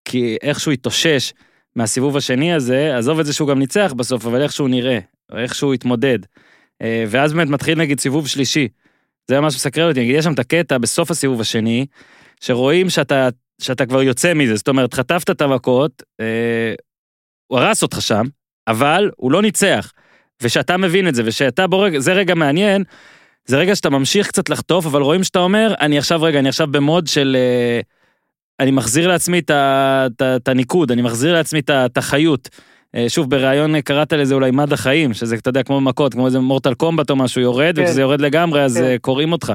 כי איך שהוא התאושש מהסיבוב השני הזה, עזוב את זה שהוא גם ניצח בסוף, אבל איך שהוא נראה, איך שהוא התמודד. אה, ואז באמת מתחיל נגיד סיבוב שלישי. זה מה שמסקרן אותי, נגיד יש שם את הקטע בסוף הסיבוב השני, שרואים שאתה, שאתה כבר יוצא מזה, זאת אומרת, חטפת את המכות, אה, הוא הרס אותך שם, אבל הוא לא ניצח. ושאתה מבין את זה, ושאתה בורג, זה רגע מעניין, זה רגע שאתה ממשיך קצת לחטוף, אבל רואים שאתה אומר, אני עכשיו, רגע, אני עכשיו במוד של... אה, אני מחזיר לעצמי את הניקוד, אני מחזיר לעצמי את החיות. אה, שוב, בריאיון אה, קראת לזה אולי מד החיים, שזה, אתה יודע, כמו מכות, כמו איזה מורטל קומבט או משהו, יורד, כן. וכשזה יורד לגמרי, אז כן. אה, קוראים אותך.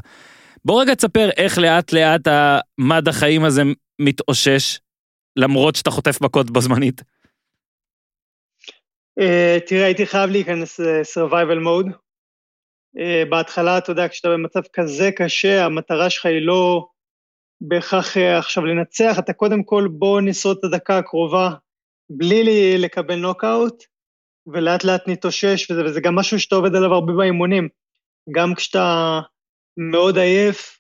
בוא רגע תספר איך לאט לאט המד החיים הזה מתאושש, למרות שאתה חוטף מכות בו זמנית. אה, תראה, הייתי חייב להיכנס ל-survival mode. אה, בהתחלה, אתה יודע, כשאתה במצב כזה קשה, המטרה שלך היא לא בהכרח אה, עכשיו לנצח, אתה קודם כל בוא נשרוד את הדקה הקרובה בלי לי לקבל נוקאוט, ולאט לאט נתאושש, וזה, וזה גם משהו שאתה עובד עליו הרבה באימונים. גם כשאתה מאוד עייף,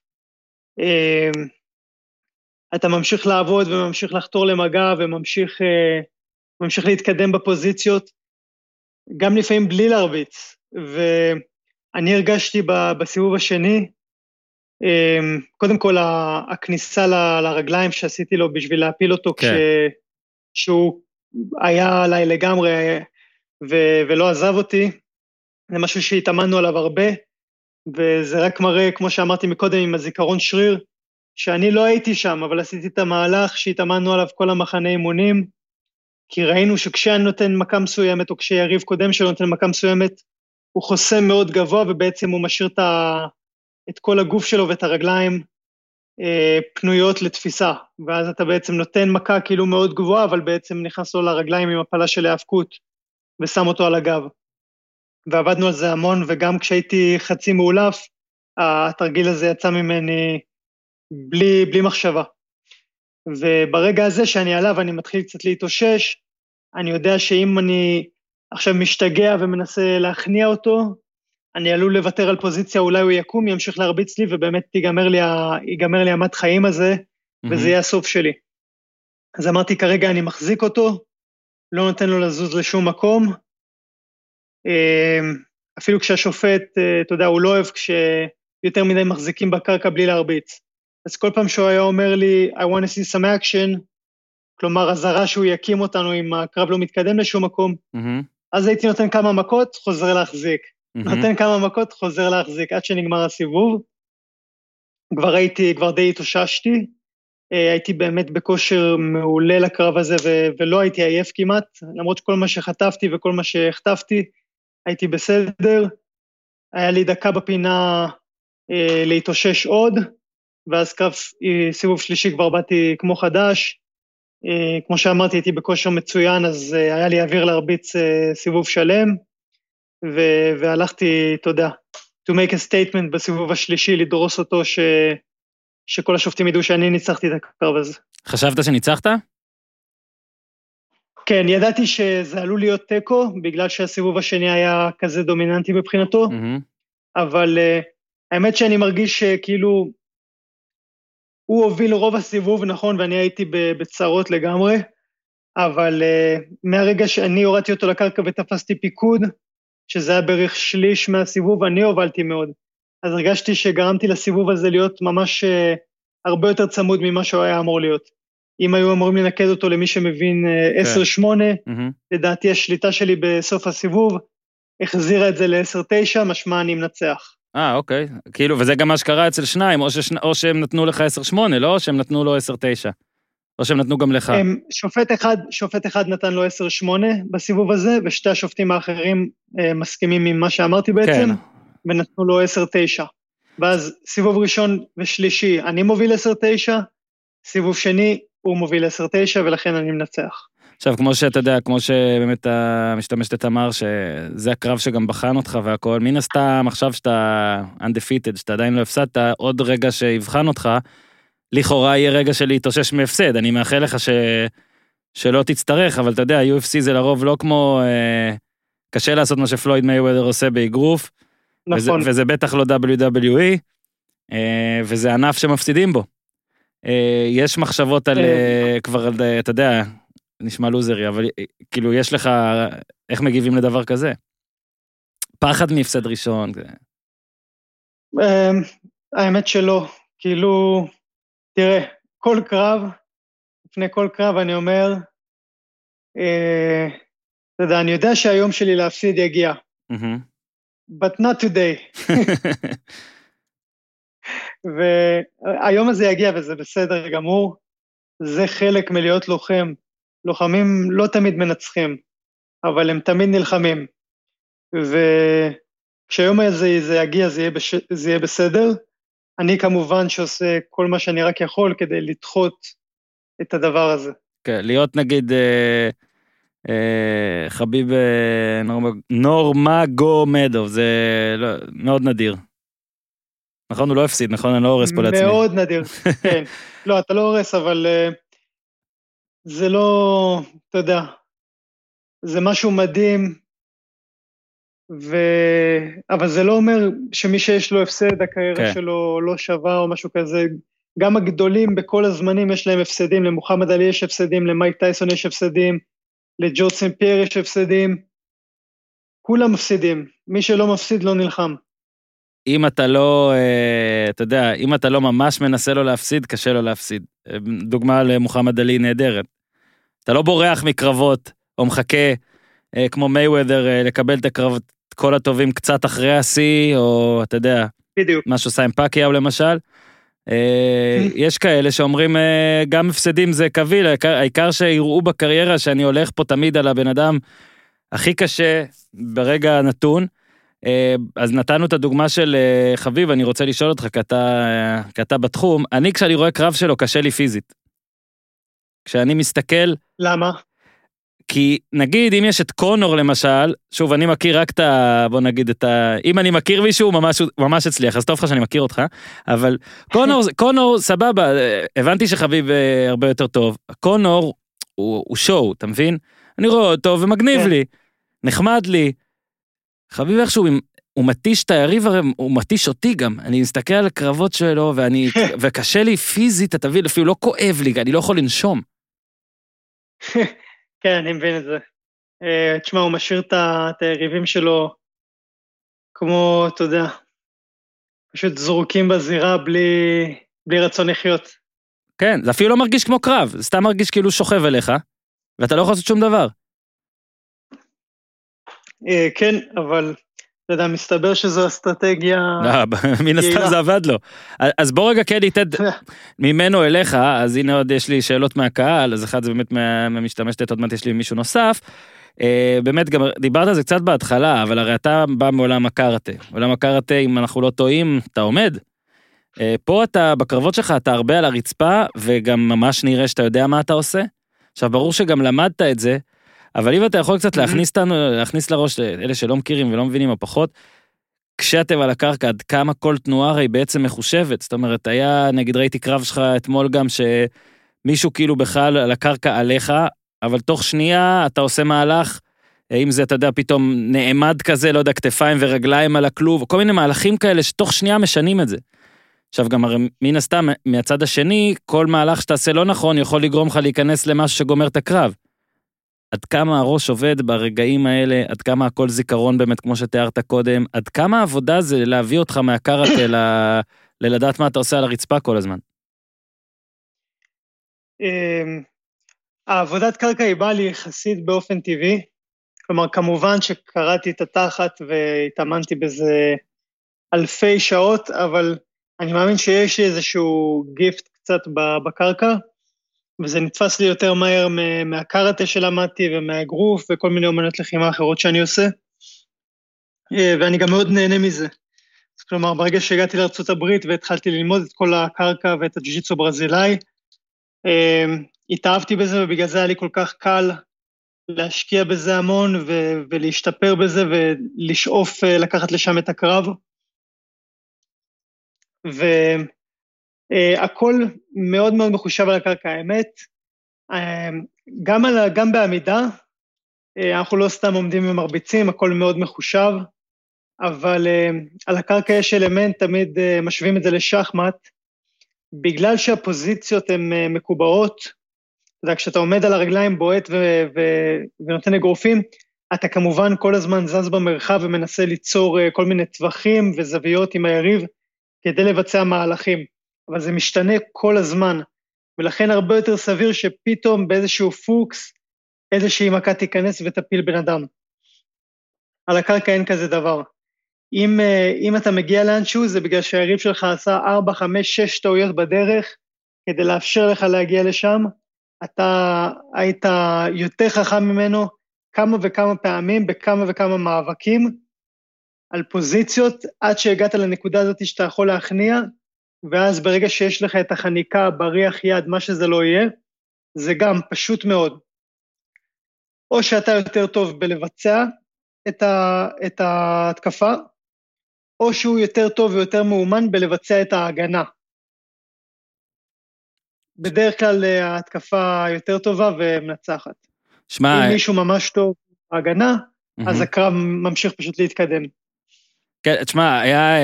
אתה ממשיך לעבוד וממשיך לחתור למגע וממשיך ממשיך להתקדם בפוזיציות, גם לפעמים בלי להרביץ. ואני הרגשתי בסיבוב השני, אמ, קודם כל הכניסה ל, לרגליים שעשיתי לו בשביל להפיל אותו כן. כש, שהוא היה עליי לגמרי ו, ולא עזב אותי, זה משהו שהתאמנו עליו הרבה, וזה רק מראה, כמו שאמרתי מקודם, עם הזיכרון שריר, שאני לא הייתי שם, אבל עשיתי את המהלך שהתאמנו עליו כל המחנה אימונים, כי ראינו שכשאני נותן מכה מסוימת, או כשיריב קודם שלו נותן מכה מסוימת, הוא חוסם מאוד גבוה, ובעצם הוא משאיר את, ה... את כל הגוף שלו ואת הרגליים אה, פנויות לתפיסה. ואז אתה בעצם נותן מכה כאילו מאוד גבוהה, אבל בעצם נכנס לו לרגליים עם הפלה של היאבקות, ושם אותו על הגב. ועבדנו על זה המון, וגם כשהייתי חצי מאולף, התרגיל הזה יצא ממני בלי, בלי מחשבה. וברגע הזה שאני עליו ואני מתחיל קצת להתאושש, אני יודע שאם אני עכשיו משתגע ומנסה להכניע אותו, אני עלול לוותר על פוזיציה, אולי הוא יקום, ימשיך להרביץ לי, ובאמת ייגמר לי, ייגמר לי המת חיים הזה, mm-hmm. וזה יהיה הסוף שלי. אז אמרתי, כרגע אני מחזיק אותו, לא נותן לו לזוז לשום מקום. אמ, אפילו כשהשופט, אה, אתה יודע, הוא לא אוהב כשיותר מדי מחזיקים בקרקע בלי להרביץ. אז כל פעם שהוא היה אומר לי, I want to see some action, כלומר, אזהרה שהוא יקים אותנו אם הקרב לא מתקדם לשום מקום, mm-hmm. אז הייתי נותן כמה מכות, חוזר להחזיק. Mm-hmm. נותן כמה מכות, חוזר להחזיק, עד שנגמר הסיבוב. כבר הייתי, כבר די התאוששתי. אה, הייתי באמת בכושר מעולה לקרב הזה, ו- ולא הייתי עייף כמעט, למרות שכל מה שחטפתי וכל מה שהחטפתי, הייתי בסדר. היה לי דקה בפינה אה, להתאושש עוד, ואז קרב אה, סיבוב שלישי כבר באתי כמו חדש. אה, כמו שאמרתי, הייתי בכושר מצוין, אז אה, היה לי אוויר להרביץ סיבוב שלם, ו- והלכתי, אתה יודע, to make a statement בסיבוב השלישי, לדרוס אותו, ש- שכל השופטים ידעו שאני ניצחתי את הקרב הזה. חשבת שניצחת? כן, ידעתי שזה עלול להיות תיקו, בגלל שהסיבוב השני היה כזה דומיננטי מבחינתו, mm-hmm. אבל uh, האמת שאני מרגיש שכאילו הוא הוביל רוב הסיבוב, נכון, ואני הייתי בצרות לגמרי, אבל uh, מהרגע שאני הורדתי אותו לקרקע ותפסתי פיקוד, שזה היה בערך שליש מהסיבוב, אני הובלתי מאוד. אז הרגשתי שגרמתי לסיבוב הזה להיות ממש uh, הרבה יותר צמוד ממה שהוא היה אמור להיות. אם היו אמורים לנקד אותו למי שמבין uh, כן. 10-8, mm-hmm. לדעתי השליטה שלי בסוף הסיבוב החזירה את זה ל-10-9, משמע אני מנצח. אה, אוקיי. כאילו, וזה גם מה שקרה אצל שניים, או, ששנ... או שהם נתנו לך 10-8, לא? או שהם נתנו לו 10-9. או שהם נתנו גם לך. הם, שופט אחד, שופט אחד נתן לו 10-8 בסיבוב הזה, ושתי השופטים האחרים אה, מסכימים עם מה שאמרתי בעצם, כן. ונתנו לו 10-9. ואז סיבוב ראשון ושלישי, אני מוביל 10-9, סיבוב שני, הוא מוביל 10-9, ולכן אני מנצח. עכשיו, כמו שאתה יודע, כמו שבאמת המשתמשת אמר, שזה הקרב שגם בחן אותך והכל, מן הסתם, עכשיו שאתה undefeated, שאתה עדיין לא הפסדת, עוד רגע שיבחן אותך, לכאורה יהיה רגע של להתאושש מהפסד. אני מאחל לך ש... שלא תצטרך, אבל אתה יודע, UFC זה לרוב לא כמו... אה, קשה לעשות מה שפלויד מייוודר עושה באגרוף. נכון. וזה, וזה בטח לא WWE, אה, וזה ענף שמפסידים בו. אה, יש מחשבות על, אה, כבר, אתה יודע, נשמע לוזרי, אבל אה, כאילו יש לך, איך מגיבים לדבר כזה? פחד מהפסד ראשון. אמ, האמת שלא, כאילו, תראה, כל קרב, לפני כל קרב אני אומר, אה, אתה יודע, אני יודע שהיום שלי להפסיד יגיע, but not today. והיום הזה יגיע וזה בסדר גמור, זה חלק מלהיות לוחם. לוחמים לא תמיד מנצחים, אבל הם תמיד נלחמים. וכשהיום הזה זה יגיע זה יהיה, בש... זה יהיה בסדר, אני כמובן שעושה כל מה שאני רק יכול כדי לדחות את הדבר הזה. כן, להיות נגיד אה, אה, חביב אה, נורמ- נורמגומדוב, זה לא, מאוד נדיר. נכון, הוא לא הפסיד, נכון? אני לא הורס פה לעצמי. מאוד נדיר, כן. לא, אתה לא הורס, אבל אה, זה לא, אתה יודע, זה משהו מדהים, ו... אבל זה לא אומר שמי שיש לו הפסד, הקריירה כן. שלו לא שווה או משהו כזה. גם הגדולים בכל הזמנים יש להם הפסדים, למוחמד עלי יש הפסדים, למייק טייסון יש הפסדים, לג'ורד סן פייר יש הפסדים. כולם מפסידים, מי שלא מפסיד לא נלחם. אם אתה לא, אה, אתה יודע, אם אתה לא ממש מנסה לו להפסיד, קשה לו להפסיד. אה, דוגמה למוחמד עלי נהדרת. אתה לא בורח מקרבות, או מחכה, אה, כמו מייוודר, לקבל את הקרבות, כל הטובים קצת אחרי השיא, או אתה יודע, בדיוק. מה שעושה עם פאקיהו למשל. יש כאלה שאומרים גם הפסדים זה קביל, העיקר שיראו בקריירה שאני הולך פה תמיד על הבן אדם הכי קשה ברגע הנתון. אה, אז נתנו את הדוגמה של אה, חביב, אני רוצה לשאול אותך, כי אתה, אה, כי אתה בתחום, אני כשאני רואה קרב שלו קשה לי פיזית. כשאני מסתכל, למה? כי נגיד אם יש את קונור למשל, שוב אני מכיר רק את ה... בוא נגיד את ה... אם אני מכיר מישהו ממש, ממש הצליח, אז טוב לך שאני מכיר אותך, אבל קונור, קונור סבבה, הבנתי שחביב הרבה יותר טוב, קונור הוא, הוא שואו, אתה מבין? אני רואה אותו ומגניב כן. לי, נחמד לי. חביב איכשהו, הוא מתיש את היריב, הרי הוא מתיש אותי גם, אני מסתכל על הקרבות שלו ואני, וקשה לי פיזית, אתה מבין, אפילו לא כואב לי, אני לא יכול לנשום. כן, אני מבין את זה. אה, תשמע, הוא משאיר את היריבים שלו כמו, אתה יודע, פשוט זרוקים בזירה בלי, בלי רצון לחיות. כן, זה אפילו לא מרגיש כמו קרב, זה סתם מרגיש כאילו שוכב אליך, ואתה לא יכול לעשות שום דבר. אה, כן, אבל, אתה יודע, מסתבר שזו אסטרטגיה... לא, מן הסתם. זה עבד לו. אז בוא רגע כן ניתן ממנו אליך, אז הנה עוד יש לי שאלות מהקהל, אז אחד זה באמת מה- מהמשתמשת, עוד מעט יש לי מישהו נוסף. אה, באמת גם דיברת על זה קצת בהתחלה, אבל הרי אתה בא מעולם הקארטה. עולם הקארטה, אם אנחנו לא טועים, אתה עומד. אה, פה אתה, בקרבות שלך, אתה הרבה על הרצפה, וגם ממש נראה שאתה יודע מה אתה עושה. עכשיו, ברור שגם למדת את זה, אבל אם אתה יכול קצת. להכניס אותנו, להכניס לראש, אלה שלא מכירים ולא מבינים או פחות, כשאתם על הקרקע, עד כמה כל תנועה הרי בעצם מחושבת. זאת אומרת, היה, נגיד ראיתי קרב שלך אתמול גם, שמישהו כאילו בכלל על הקרקע עליך, אבל תוך שנייה אתה עושה מהלך, אם זה, אתה יודע, פתאום נעמד כזה, לא יודע, כתפיים ורגליים על הכלוב, כל מיני מהלכים כאלה שתוך שנייה משנים את זה. עכשיו גם הרי מן הסתם, מהצד השני, כל מהלך שתעשה לא נכון יכול לגרום לך להיכנס למשהו שגומר את הקרב. עד כמה הראש עובד ברגעים האלה, עד כמה הכל זיכרון באמת, כמו שתיארת קודם, עד כמה עבודה זה להביא אותך מהקארטה ל- ללדעת מה אתה עושה על הרצפה כל הזמן. אמ, העבודת קרקע היא באה לי יחסית באופן טבעי. כלומר, כמובן שקראתי את התחת והתאמנתי בזה אלפי שעות, אבל אני מאמין שיש לי איזשהו גיפט קצת בקרקע, וזה נתפס לי יותר מהר מ- מהקראטה שלמדתי ומהאגרוף וכל מיני אומנויות לחימה אחרות שאני עושה. אה, ואני גם מאוד נהנה מזה. כלומר, ברגע שהגעתי לארה"ב והתחלתי ללמוד את כל הקרקע ואת הג'יצו ברזילאי, אה, התאהבתי בזה ובגלל זה היה לי כל כך קל להשקיע בזה המון ו- ולהשתפר בזה ולשאוף אה, לקחת לשם את הקרב. והכל מאוד מאוד מחושב על הקרקע, האמת. אה, גם, על, גם בעמידה, אה, אנחנו לא סתם עומדים ומרביצים, הכל מאוד מחושב, אבל אה, על הקרקע יש אלמנט, תמיד אה, משווים את זה לשחמט, בגלל שהפוזיציות הן אה, מקובעות, אתה יודע, כשאתה עומד על הרגליים, בועט ו- ו- ונותן אגרופים, אתה כמובן כל הזמן זז במרחב ומנסה ליצור אה, כל מיני טווחים וזוויות עם היריב כדי לבצע מהלכים, אבל זה משתנה כל הזמן, ולכן הרבה יותר סביר שפתאום באיזשהו פוקס, איזושהי מכה תיכנס ותפיל בן אדם. על הקרקע אין כזה דבר. אם, אה, אם אתה מגיע לאנשהו, זה בגלל שהיריב שלך עשה 4, 5, 6 טעויות בדרך, כדי לאפשר לך להגיע לשם, אתה היית יותר חכם ממנו כמה וכמה פעמים בכמה וכמה מאבקים על פוזיציות, עד שהגעת לנקודה הזאת שאתה יכול להכניע, ואז ברגע שיש לך את החניקה, בריח יד, מה שזה לא יהיה, זה גם פשוט מאוד. או שאתה יותר טוב בלבצע את, ה, את ההתקפה, או שהוא יותר טוב ויותר מאומן בלבצע את ההגנה. בדרך כלל אה, ההתקפה יותר טובה ומנצחת. שמע, אם מישהו ממש טוב בהגנה, אז מהמם. הקרב ממשיך פשוט להתקדם. כן, תשמע, היה...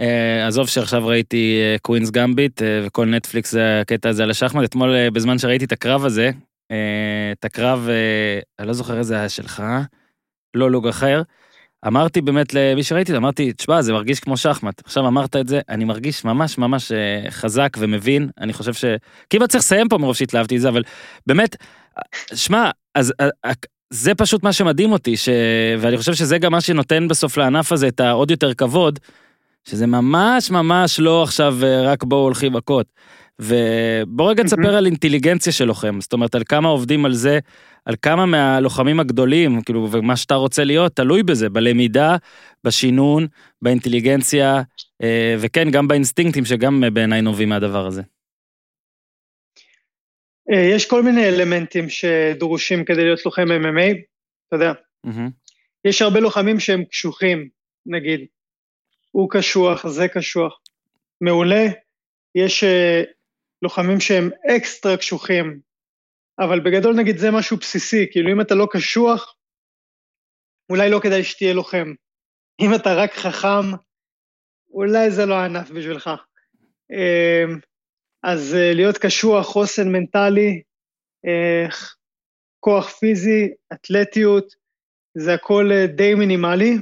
אה, עזוב שעכשיו ראיתי קווינס גמביט אה, וכל נטפליקס זה הקטע הזה על השחמט. אתמול אה, בזמן שראיתי את הקרב הזה, אה, את הקרב, אה, אני לא זוכר איזה היה שלך, לא לוג אחר, אמרתי באמת למי שראיתי, אמרתי, תשמע, זה מרגיש כמו שחמט. עכשיו אמרת את זה, אני מרגיש ממש ממש אה, חזק ומבין, אני חושב ש... כמעט צריך לסיים פה מרוב שהתלהבתי את זה, אבל באמת, שמע, אז אה, זה פשוט מה שמדהים אותי, ש... ואני חושב שזה גם מה שנותן בסוף לענף הזה את העוד יותר כבוד, שזה ממש ממש לא עכשיו אה, רק בואו הולכים מכות. ובוא רגע תספר מהמם. על אינטליגנציה שלכם, זאת אומרת על כמה עובדים על זה, על כמה מהלוחמים הגדולים, כאילו, ומה שאתה רוצה להיות, תלוי בזה, בלמידה, בשינון, באינטליגנציה, אה, וכן, גם באינסטינקטים שגם אה, בעיניי נובעים מהדבר הזה. יש כל מיני אלמנטים שדרושים כדי להיות לוחם MMA, אתה יודע. מהמם. יש הרבה לוחמים שהם קשוחים, נגיד. הוא קשוח, זה קשוח. מעולה. יש אה, לוחמים שהם אקסטרה קשוחים, אבל בגדול נגיד זה משהו בסיסי, כאילו אם אתה לא קשוח, אולי לא כדאי שתהיה לוחם. אם אתה רק חכם, אולי זה לא הענף בשבילך. אה, אז אה, להיות קשוח, חוסן מנטלי, אה, כוח פיזי, אתלטיות, זה הכל די מינימלי.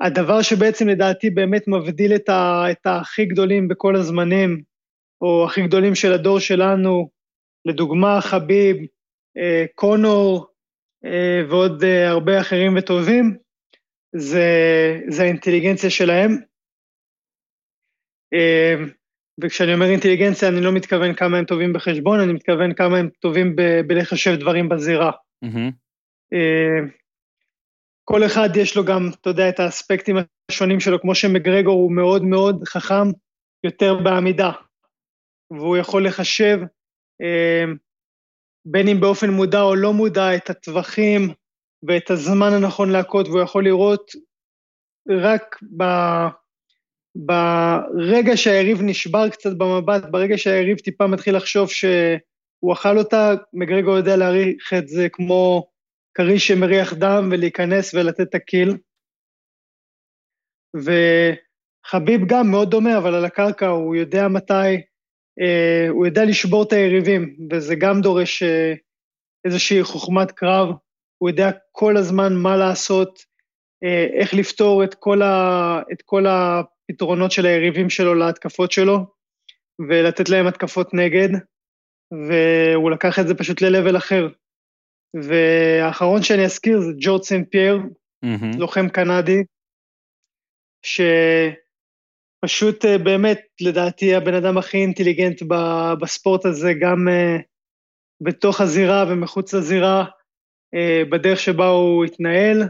הדבר שבעצם לדעתי באמת מבדיל את, ה, את הכי גדולים בכל הזמנים, או הכי גדולים של הדור שלנו, לדוגמה חביב, אה, קונור אה, ועוד אה, הרבה אחרים וטובים, זה, זה האינטליגנציה שלהם. אה, וכשאני אומר אינטליגנציה, אני לא מתכוון כמה הם טובים בחשבון, אני מתכוון כמה הם טובים ב- בלחשב דברים בזירה. מהמם. כל אחד יש לו גם, אתה יודע, את האספקטים השונים שלו, כמו שמגרגור הוא מאוד מאוד חכם יותר בעמידה, והוא יכול לחשב, אה, בין אם באופן מודע או לא מודע, את הטווחים ואת הזמן הנכון להכות, והוא יכול לראות רק ב... ברגע שהיריב נשבר קצת במבט, ברגע שהיריב טיפה מתחיל לחשוב שהוא אכל אותה, מגרגור יודע להעריך את זה כמו כריש שמריח דם ולהיכנס ולתת את הקיל. וחביב גם מאוד דומה, אבל על הקרקע הוא יודע מתי, אה, הוא יודע לשבור את היריבים, וזה גם דורש אה, איזושהי חוכמת קרב, הוא יודע כל הזמן מה לעשות, אה, איך לפתור את כל, ה, את כל הפתרונות של היריבים שלו להתקפות שלו, ולתת להם התקפות נגד, והוא לקח את זה פשוט ל-level אחר. והאחרון שאני אזכיר זה ג'ורד סנט פייר, מהמם. לוחם קנדי, שפשוט אה, באמת, לדעתי, הבן אדם הכי אינטליגנט בספורט הזה, גם אה, בתוך הזירה ומחוץ לזירה, אה, בדרך שבה הוא התנהל,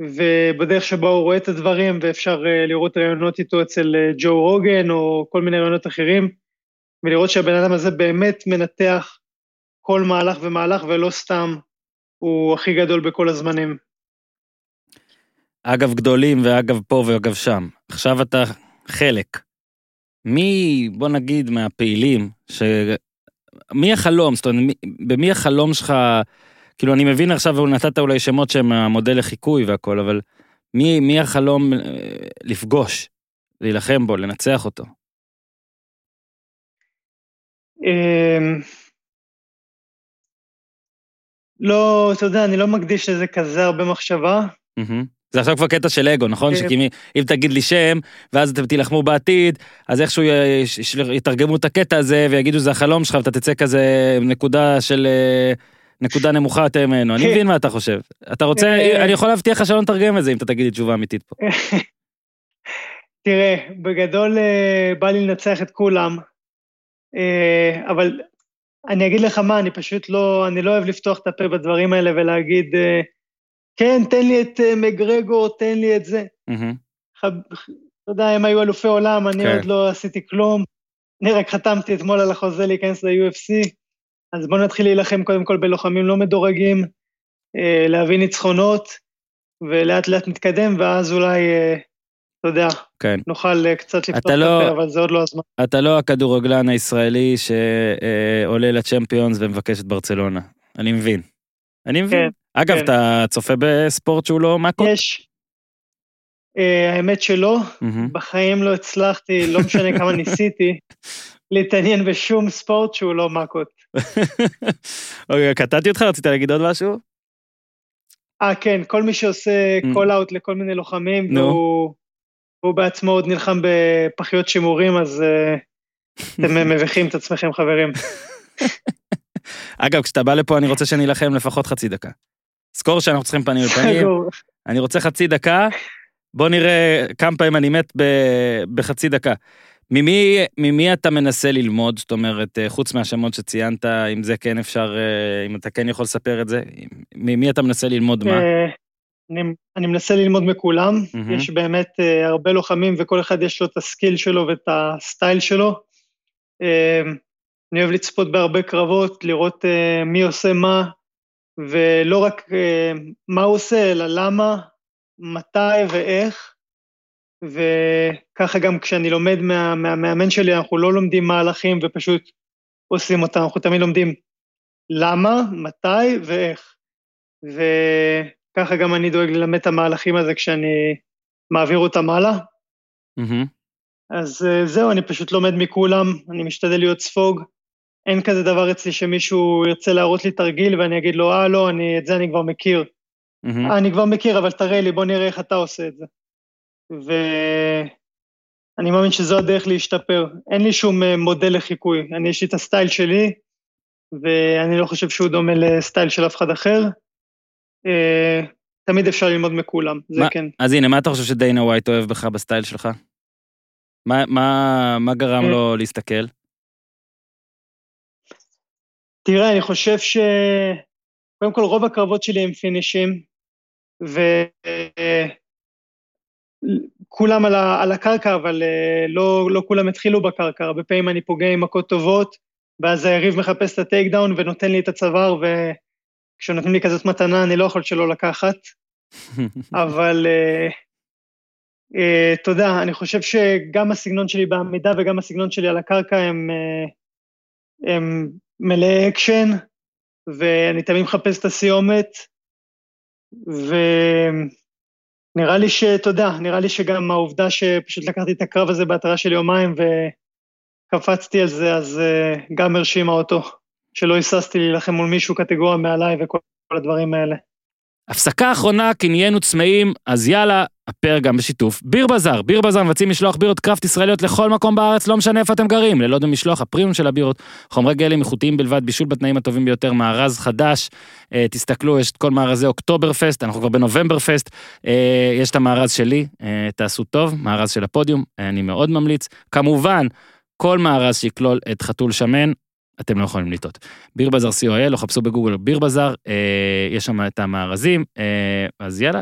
ובדרך שבה הוא רואה את הדברים, ואפשר לראות ראיונות איתו אצל ג'ו רוגן, או כל מיני ראיונות אחרים, ולראות שהבן אדם הזה באמת מנתח כל מהלך ומהלך, ולא סתם הוא הכי גדול בכל הזמנים. אגב גדולים ואגב פה ואגב שם. עכשיו אתה חלק. מי, בוא נגיד, מהפעילים, ש... מי החלום? זאת אומרת, מי, במי החלום שלך, כאילו אני מבין עכשיו, נתת אולי שמות שהם המודל לחיקוי והכל, אבל מי, מי החלום אה, לפגוש, להילחם בו, לנצח אותו? אמ, לא, אתה יודע, אני לא מקדיש לזה כזה הרבה מחשבה. זה עכשיו כבר קטע של אגו, נכון? אה, שכי אם תגיד לי שם, ואז אתם תילחמו בעתיד, אז איכשהו יתרגמו את הקטע הזה ויגידו זה החלום שלך ואתה תצא כזה נקודה של... אה, נקודה נמוכה יותר ממנו, אני כן. מבין מה אתה חושב. אתה רוצה, אה, אני יכול להבטיח לך שלא נתרגם את זה אם אתה תגיד לי תשובה אמיתית פה. תראה, בגדול אה, בא לי לנצח את כולם, אבל אני אגיד לך מה, אני פשוט לא, אני לא אוהב לפתוח את הפה בדברים האלה ולהגיד, אה, כן, תן לי את אה, מגרגור, תן לי את זה. אתה יודע, הם היו אלופי עולם, אני כן. עוד לא עשיתי כלום. אני רק חתמתי אתמול על החוזה להיכנס ל-UFC, אז בואו נתחיל להילחם קודם כל בלוחמים לא מדורגים, אה, להביא ניצחונות, ולאט לאט נתקדם, ואז אולי, אתה יודע, כן. נוכל אה, קצת לפתוח את לא- הפה, אבל זה עוד לא הזמן. אתה לא הכדורגלן הישראלי שעולה לצ'מפיונס ומבקש את ברצלונה. אני מבין. אני מבין. כן, אגב, כן. אתה צופה בספורט שהוא לא מאקו? יש, אה, האמת שלא, מהמם. בחיים לא הצלחתי, לא משנה כמה ניסיתי, להתעניין בשום ספורט שהוא לא מכות. אוקיי, קטעתי אותך, רצית להגיד עוד משהו? אה, כן, כל מי שעושה Mm. קול אאוט לכל מיני לוחמים, נו. והוא הוא בעצמו עוד נלחם בפחיות שימורים, אז אה, אתם מביכים את עצמכם, חברים. אגב, כשאתה בא לפה אני רוצה שנילחם לפחות חצי דקה. זכור שאנחנו צריכים פנים לפנים, סגור. אני רוצה חצי דקה, בוא נראה כמה פעמים אני מת ב- בחצי דקה. ממי, ממי אתה מנסה ללמוד? זאת אומרת, אה, חוץ מהשמות שציינת, אם זה כן אפשר, אה, אם אתה כן יכול לספר את זה, ממי אתה מנסה ללמוד מה? אני, אני מנסה ללמוד מכולם, מהמם. יש באמת אה, הרבה לוחמים וכל אחד יש לו את הסקיל שלו ואת הסטייל שלו. אה, אני אוהב לצפות בהרבה קרבות, לראות אה, מי עושה מה, ולא רק אה, מה הוא עושה, אלא למה, מתי ואיך. וככה גם כשאני לומד מה- מהמאמן שלי, אנחנו לא לומדים מהלכים ופשוט עושים אותם, אנחנו תמיד לומדים למה, מתי ואיך. וככה גם אני דואג ללמד את המהלכים הזה כשאני מעביר אותם הלאה. מהמם. אז אה, זהו, אני פשוט לומד מכולם, אני משתדל להיות ספוג. אין כזה דבר אצלי שמישהו ירצה להראות לי תרגיל ואני אגיד לו, אה, לא, אני, את זה אני כבר מכיר. אה, אני כבר מכיר, אבל תראה לי, בוא נראה איך אתה עושה את זה. ואני מאמין שזו הדרך להשתפר. אין לי שום אה, מודל לחיקוי. אני, יש לי את הסטייל שלי, ואני לא חושב שהוא דומה לסטייל של אף אחד אחר. אה, תמיד אפשר ללמוד מכולם, זה מה- כן. אז הנה, מה אתה חושב שדיינה ווייט אוהב בך בסטייל שלך? מה, מה, מה גרם אה. לו להסתכל? תראה, אני חושב ש... קודם כל, רוב הקרבות שלי הם פינישים, וכולם על, ה... על הקרקע, אבל אה, לא, לא כולם התחילו בקרקע. הרבה פעמים אני פוגע עם מכות טובות, ואז היריב מחפש את הטייק דאון ונותן לי את הצוואר, וכשנותנים לי כזאת מתנה אני לא יכול שלא לקחת. אבל אה, אתה יודע, אני חושב שגם הסגנון שלי בעמידה וגם הסגנון שלי על הקרקע הם, אה, הם מלאי אקשן, ואני תמיד מחפש את הסיומת, ונראה לי שאתה יודע, נראה לי שגם העובדה שפשוט לקחתי את הקרב הזה בהתראה של יומיים וקפצתי על זה, אז אה, גם הרשימה אותו, שלא היססתי להילחם מול מישהו קטגוריה מעליי וכל הדברים האלה. הפסקה אחרונה, כי נהיינו צמאים, אז יאללה, הפרק גם בשיתוף ביר בזאר. ביר בזאר מבצעים משלוח בירות קראפט ישראליות לכל מקום בארץ, לא משנה איפה אתם גרים. ללא משלוח הפרימיום של הבירות, חומרי גלם איכותיים בלבד, בישול בתנאים הטובים ביותר, מארז חדש. אה, תסתכלו, יש את כל מארזי אוקטובר פסט, אנחנו כבר בנובמבר פסט. אה, יש את המארז שלי, אה, תעשו טוב, מארז של הפודיום, אה, אני מאוד ממליץ. כמובן, כל מארז שיכלול את חתול שמן, אתם לא יכולים לטעות. ביר בזאר co.il, או חפשו בגוגל ביר בזאר, אה, יש שם את המארזים, אה, אז יאללה,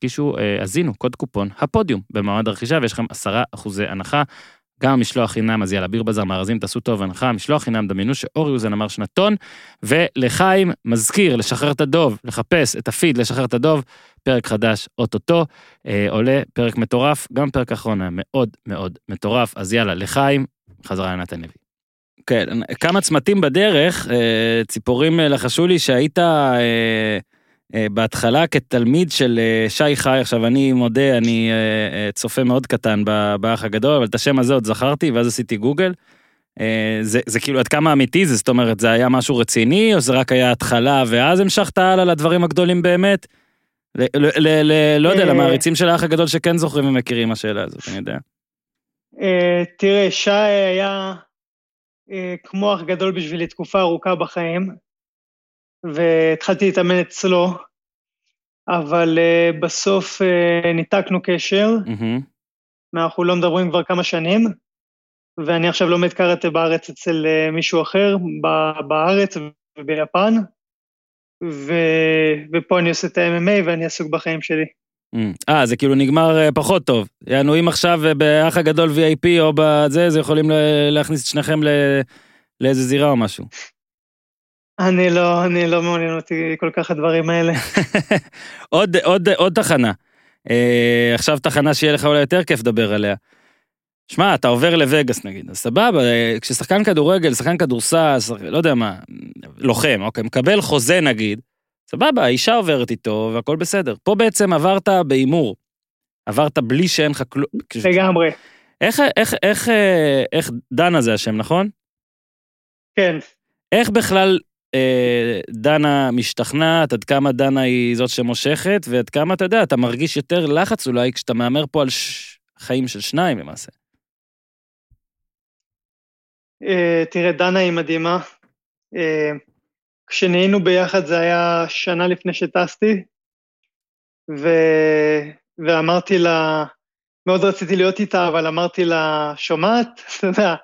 קישו, אה, הזינו, קוד קופון הפודיום במעמד הרכישה, ויש לכם עשרה אחוזי הנחה. גם משלוח חינם, אז יאללה, ביר בזאר, מארזים, תעשו טוב הנחה, משלוח חינם, דמיינו שאורי אוזן אמר שנתון, ולחיים מזכיר, לשחרר את הדוב, לחפש את הפיד, לשחרר את הדוב, פרק חדש, אוטוטו, אה, עולה, פרק מטורף, גם פרק אחרון היה מאוד מאוד מטורף, אז יאללה, לחיים, חזרה לנתן לוי. כן, כמה צמתים בדרך, אה, ציפורים אה, לחשו לי שהיית אה, בהתחלה כתלמיד של שי חי, עכשיו אני מודה, אני צופה מאוד קטן באח הגדול, אבל את השם הזה עוד זכרתי, ואז עשיתי גוגל. זה, זה כאילו עד כמה אמיתי זה, זאת אומרת, זה היה משהו רציני, או זה רק היה התחלה, ואז המשכת הלאה לדברים הגדולים באמת? ל, ל, ל, ל, לא יודע. למעריצים של האח הגדול שכן זוכרים ומכירים השאלה הזאת, אני יודע. אה, תראה, שי היה כמו אח גדול בשבילי תקופה ארוכה בחיים, והתחלתי להתאמן אצלו, אבל אה, בסוף אה, ניתקנו קשר. אנחנו לא מדברים כבר כמה שנים, ואני עכשיו לומד קראטה בארץ אצל אה, מישהו אחר, בארץ וביפן, ו... ופה אני עושה את ה-MMA ואני עסוק בחיים שלי. אה, זה כאילו נגמר אה, פחות טוב. יענו, אם עכשיו אה, באח הגדול VIP או בזה, זה יכולים להכניס את שניכם ל- לאיזה זירה או משהו. אני לא, אני לא מעוניין אותי כל כך הדברים האלה. עוד, עוד, עוד תחנה. אה, עכשיו תחנה שיהיה לך אולי יותר כיף לדבר עליה. שמע, אתה עובר לווגאס נגיד, אז סבבה, כששחקן כדורגל, שחקן כדורסל, שח... לא יודע מה, לוחם, אוקיי, מקבל חוזה נגיד, סבבה, האישה עוברת איתו והכל בסדר. פה בעצם עברת בהימור. עברת בלי שאין לך כלום. לגמרי, איך, איך, איך, אה, איך דנה זה השם, נכון? כן. איך בכלל אה, דנה משתכנעת, עד כמה דנה היא זאת שמושכת, ועד כמה, אתה יודע, אתה מרגיש יותר לחץ אולי כשאתה מהמר פה על ש... חיים של שניים למעשה. אה, תראה, דנה היא מדהימה. אה, כשנהיינו ביחד זה היה שנה לפני שטסתי, ו... ואמרתי לה, מאוד רציתי להיות איתה, אבל אמרתי לה, שומעת? אתה יודע,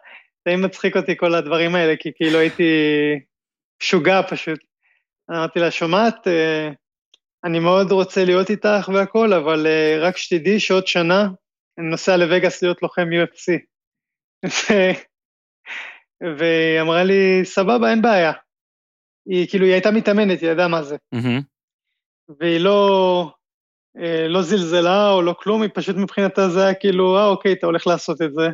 זה די מצחיק אותי כל הדברים האלה, כי כאילו הייתי משוגע פשוט. אמרתי לה, שומעת? אה, אני מאוד רוצה להיות איתך והכל, אבל אה, רק שתדעי שעוד שנה אני נוסע לווגאס להיות לוחם UFC. והיא אמרה לי, סבבה, אין בעיה. היא כאילו, היא הייתה מתאמנת, היא ידעה מה זה. והיא לא, אה, לא זלזלה או לא כלום, היא פשוט מבחינתה זה היה כאילו, אה, אוקיי, אתה הולך לעשות את זה.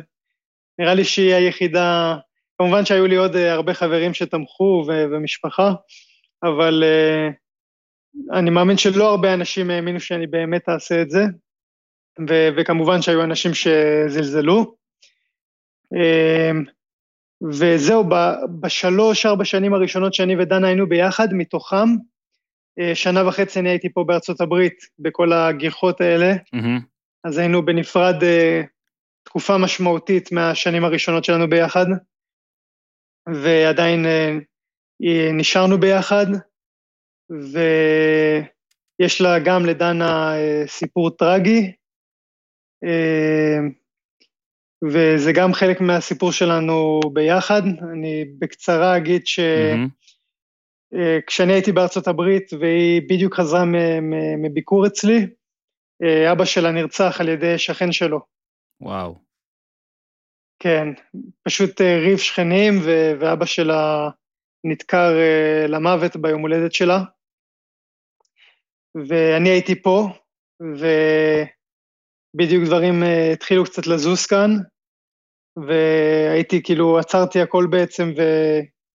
נראה לי שהיא היחידה, כמובן שהיו לי עוד אה, הרבה חברים שתמכו ו- ומשפחה, אבל אה, אני מאמין שלא הרבה אנשים האמינו שאני באמת אעשה את זה, ו- וכמובן שהיו אנשים שזלזלו. אה, וזהו, בשלוש, ארבע שנים הראשונות שאני ודנה היינו ביחד, מתוכם, אה, שנה וחצי אני הייתי פה בארצות הברית, בכל הגיחות האלה, מהמם. אז היינו בנפרד אה, תקופה משמעותית מהשנים הראשונות שלנו ביחד, ועדיין אה, נשארנו ביחד, ויש לה גם לדנה סיפור טרגי, וזה גם חלק מהסיפור שלנו ביחד. אני בקצרה אגיד ש... מהמם. אה, כשאני הייתי בארצות הברית והיא בדיוק חזרה מביקור אצלי, אה, אבא שלה נרצח על ידי שכן שלו. וואו. כן, פשוט אה, ריב שכנים ואבא שלה נדקר למוות ביום הולדת שלה. ואני הייתי פה, ובדיוק דברים התחילו קצת לזוז כאן, והייתי כאילו, עצרתי הכל בעצם,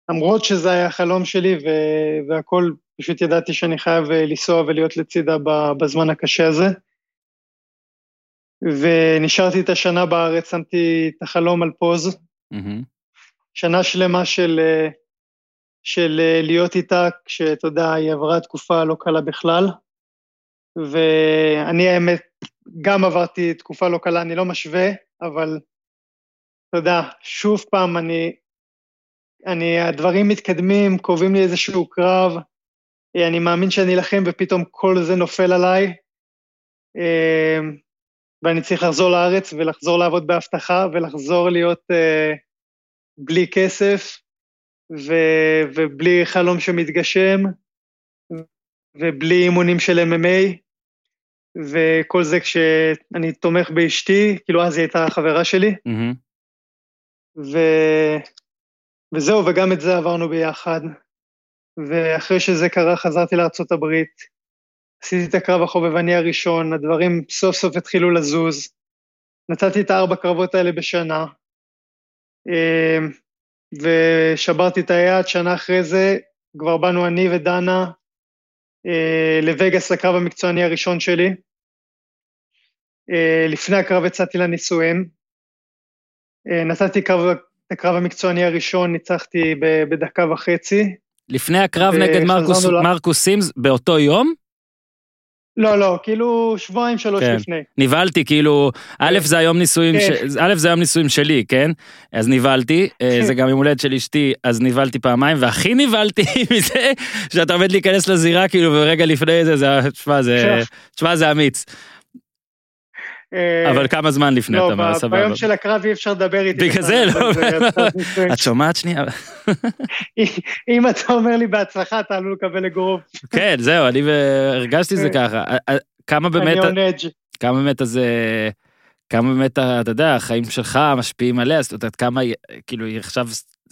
ולמרות שזה היה החלום שלי ו- והכל, פשוט ידעתי שאני חייב אה, לנסוע ולהיות לצידה בזמן הקשה הזה. ונשארתי את השנה בארץ, שמתי את החלום על פוז, מהמם. שנה שלמה של, אה, של אה, להיות איתה, כשאתה יודע, היא עברה תקופה לא קלה בכלל. ואני האמת, גם עברתי תקופה לא קלה, אני לא משווה, אבל יודע, שוב פעם, אני, אני, הדברים מתקדמים, קובעים לי איזשהו קרב, אה, אני מאמין שאני אלחם ופתאום כל זה נופל עליי, אה, ואני צריך לחזור לארץ ולחזור לעבוד באבטחה ולחזור להיות אה, בלי כסף ו- ובלי חלום שמתגשם ובלי אימונים של MMA וכל זה כשאני תומך באשתי, כאילו אז היא הייתה החברה שלי, מהמם. ו... וזהו, וגם את זה עברנו ביחד. ואחרי שזה קרה חזרתי הברית, עשיתי את הקרב החובבני הראשון, הדברים סוף סוף התחילו לזוז. נתתי את הארבע קרבות האלה בשנה, אה, ושברתי את היד, שנה אחרי זה כבר באנו אני ודנה אה, לווגאס לקרב המקצועני הראשון שלי. אה, לפני הקרב יצאתי לנישואין. אה, נתתי קרב, את הקרב המקצועני הראשון, ניצחתי בדקה וחצי. לפני הקרב נגד מרקוס, ל- מרקוס סימס באותו יום, לא, לא, כאילו שבועיים, שלוש כן. לפני. נבהלתי, כאילו, א', זה היום נישואים, כן. ש... א', זה היום נישואים שלי, כן? אז נבהלתי, אה, זה גם יום הולדת של אשתי, אז נבהלתי פעמיים, והכי נבהלתי מזה שאתה עומד להיכנס לזירה, כאילו, ורגע לפני זה, זה, תשמע, זה, תשמע, זה אמיץ. אה, אבל כמה זמן לפני, לא, אתה אומר, ב- סבבה. ביום של הקרב אי אפשר לדבר איתי. בגלל זה, לא. את שומעת שנייה? אם אתה אומר לי בהצלחה, אתה עלול לקבל אגרוף. כן, זהו, אני הרגשתי זה כן. ככה. א- א- כמה באמת, אני edge. כמה באמת אז, אה, כמה באמת, אתה יודע, החיים שלך משפיעים עליה, זאת אומרת, כמה, כאילו, היא עכשיו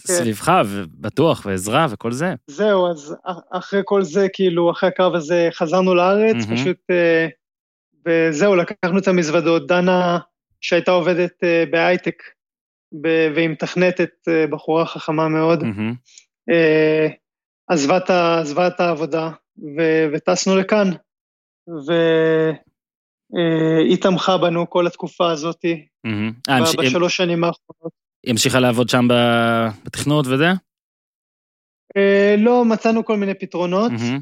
כן. סביבך, ובטוח, ועזרה וכל זה. זהו, אז אחרי כל זה, כאילו, אחרי הקרב הזה חזרנו לארץ. פשוט, אה, וזהו, לקחנו את המזוודות. דנה, שהייתה עובדת אה, בהייטק, והיא מתכנתת, אה, בחורה חכמה מאוד. אה, עזבה את עזבה את העבודה, ו- וטסנו לכאן. והיא תמכה בנו כל התקופה הזאת, המש- בשלוש שנים האחרונות. היא המשיכה לעבוד שם בתכנות וזה? לא, מצאנו כל מיני פתרונות, מהמם.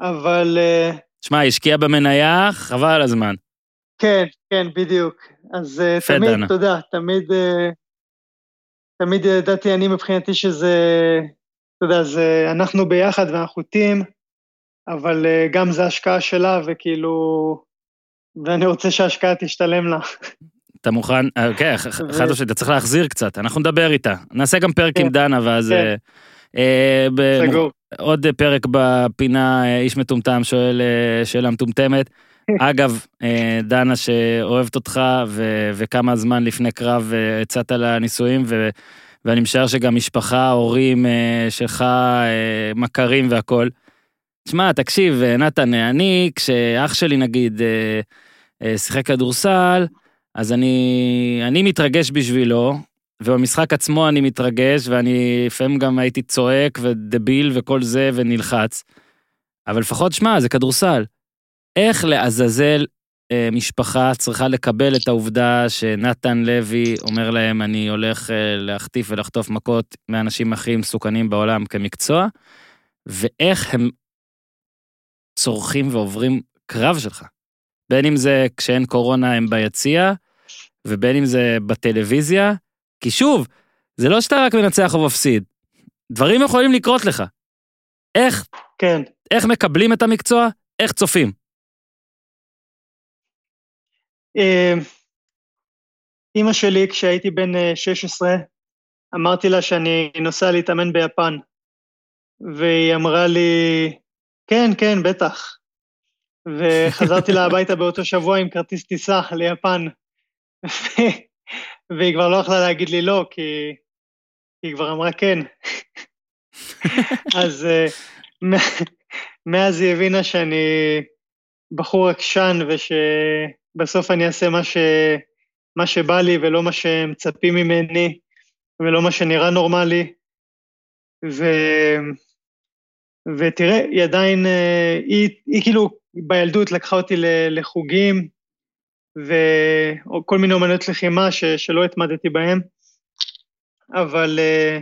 אבל... אה, שמע, היא השקיעה במניה, חבל על הזמן. כן, כן, בדיוק. אז אה, תמיד, דנה. יודע, תמיד, אה, תמיד ידעתי אני מבחינתי שזה, אתה יודע, זה אנחנו ביחד ואנחנו טים, אבל אה, גם זה השקעה שלה, וכאילו, ואני רוצה שההשקעה תשתלם לה. אתה מוכן, אה, כן, ו- חד משמעית, אתה צריך להחזיר קצת, אנחנו נדבר איתה. נעשה גם פרק כן. עם דנה, ואז... כן. אה, סגור. עוד פרק בפינה, אה, איש מטומטם שואל אה, שאלה מטומטמת. אגב, דנה שאוהבת אותך, ו- וכמה זמן לפני קרב הצעת לה נישואים, ו- ואני משער שגם משפחה, הורים שלך, מכרים והכול. תשמע, תקשיב, נתן, אני, כשאח שלי נגיד שיחק כדורסל, אז אני, אני מתרגש בשבילו, ובמשחק עצמו אני מתרגש, ואני לפעמים גם הייתי צועק ודביל וכל זה ונלחץ. אבל לפחות, שמע, זה כדורסל. איך לעזאזל אה, משפחה צריכה לקבל את העובדה שנתן לוי אומר להם, אני הולך אה, להחטיף ולחטוף מכות מהאנשים הכי מסוכנים בעולם כמקצוע, ואיך הם צורכים ועוברים קרב שלך. בין אם זה כשאין קורונה הם ביציע, ובין אם זה בטלוויזיה, כי שוב, זה לא שאתה רק מנצח או מפסיד, דברים יכולים לקרות לך. איך, כן. איך מקבלים את המקצוע? איך צופים? אה, אימא שלי, כשהייתי בן אה, 16, אמרתי לה שאני נוסע להתאמן ביפן, והיא אמרה לי, כן, כן, בטח. וחזרתי לה הביתה באותו שבוע עם כרטיס טיסה ליפן, והיא כבר לא יכלה להגיד לי לא, כי היא כבר אמרה כן. אז אה, מאז היא הבינה שאני בחור עקשן ושבסוף אני אעשה מה, ש... מה שבא לי ולא מה שמצפים ממני ולא מה שנראה נורמלי. ו... ותראה, היא עדיין, אה, היא, היא כאילו בילדות לקחה אותי לחוגים וכל מיני אומנויות לחימה ש... שלא התמדתי בהם, אבל אה,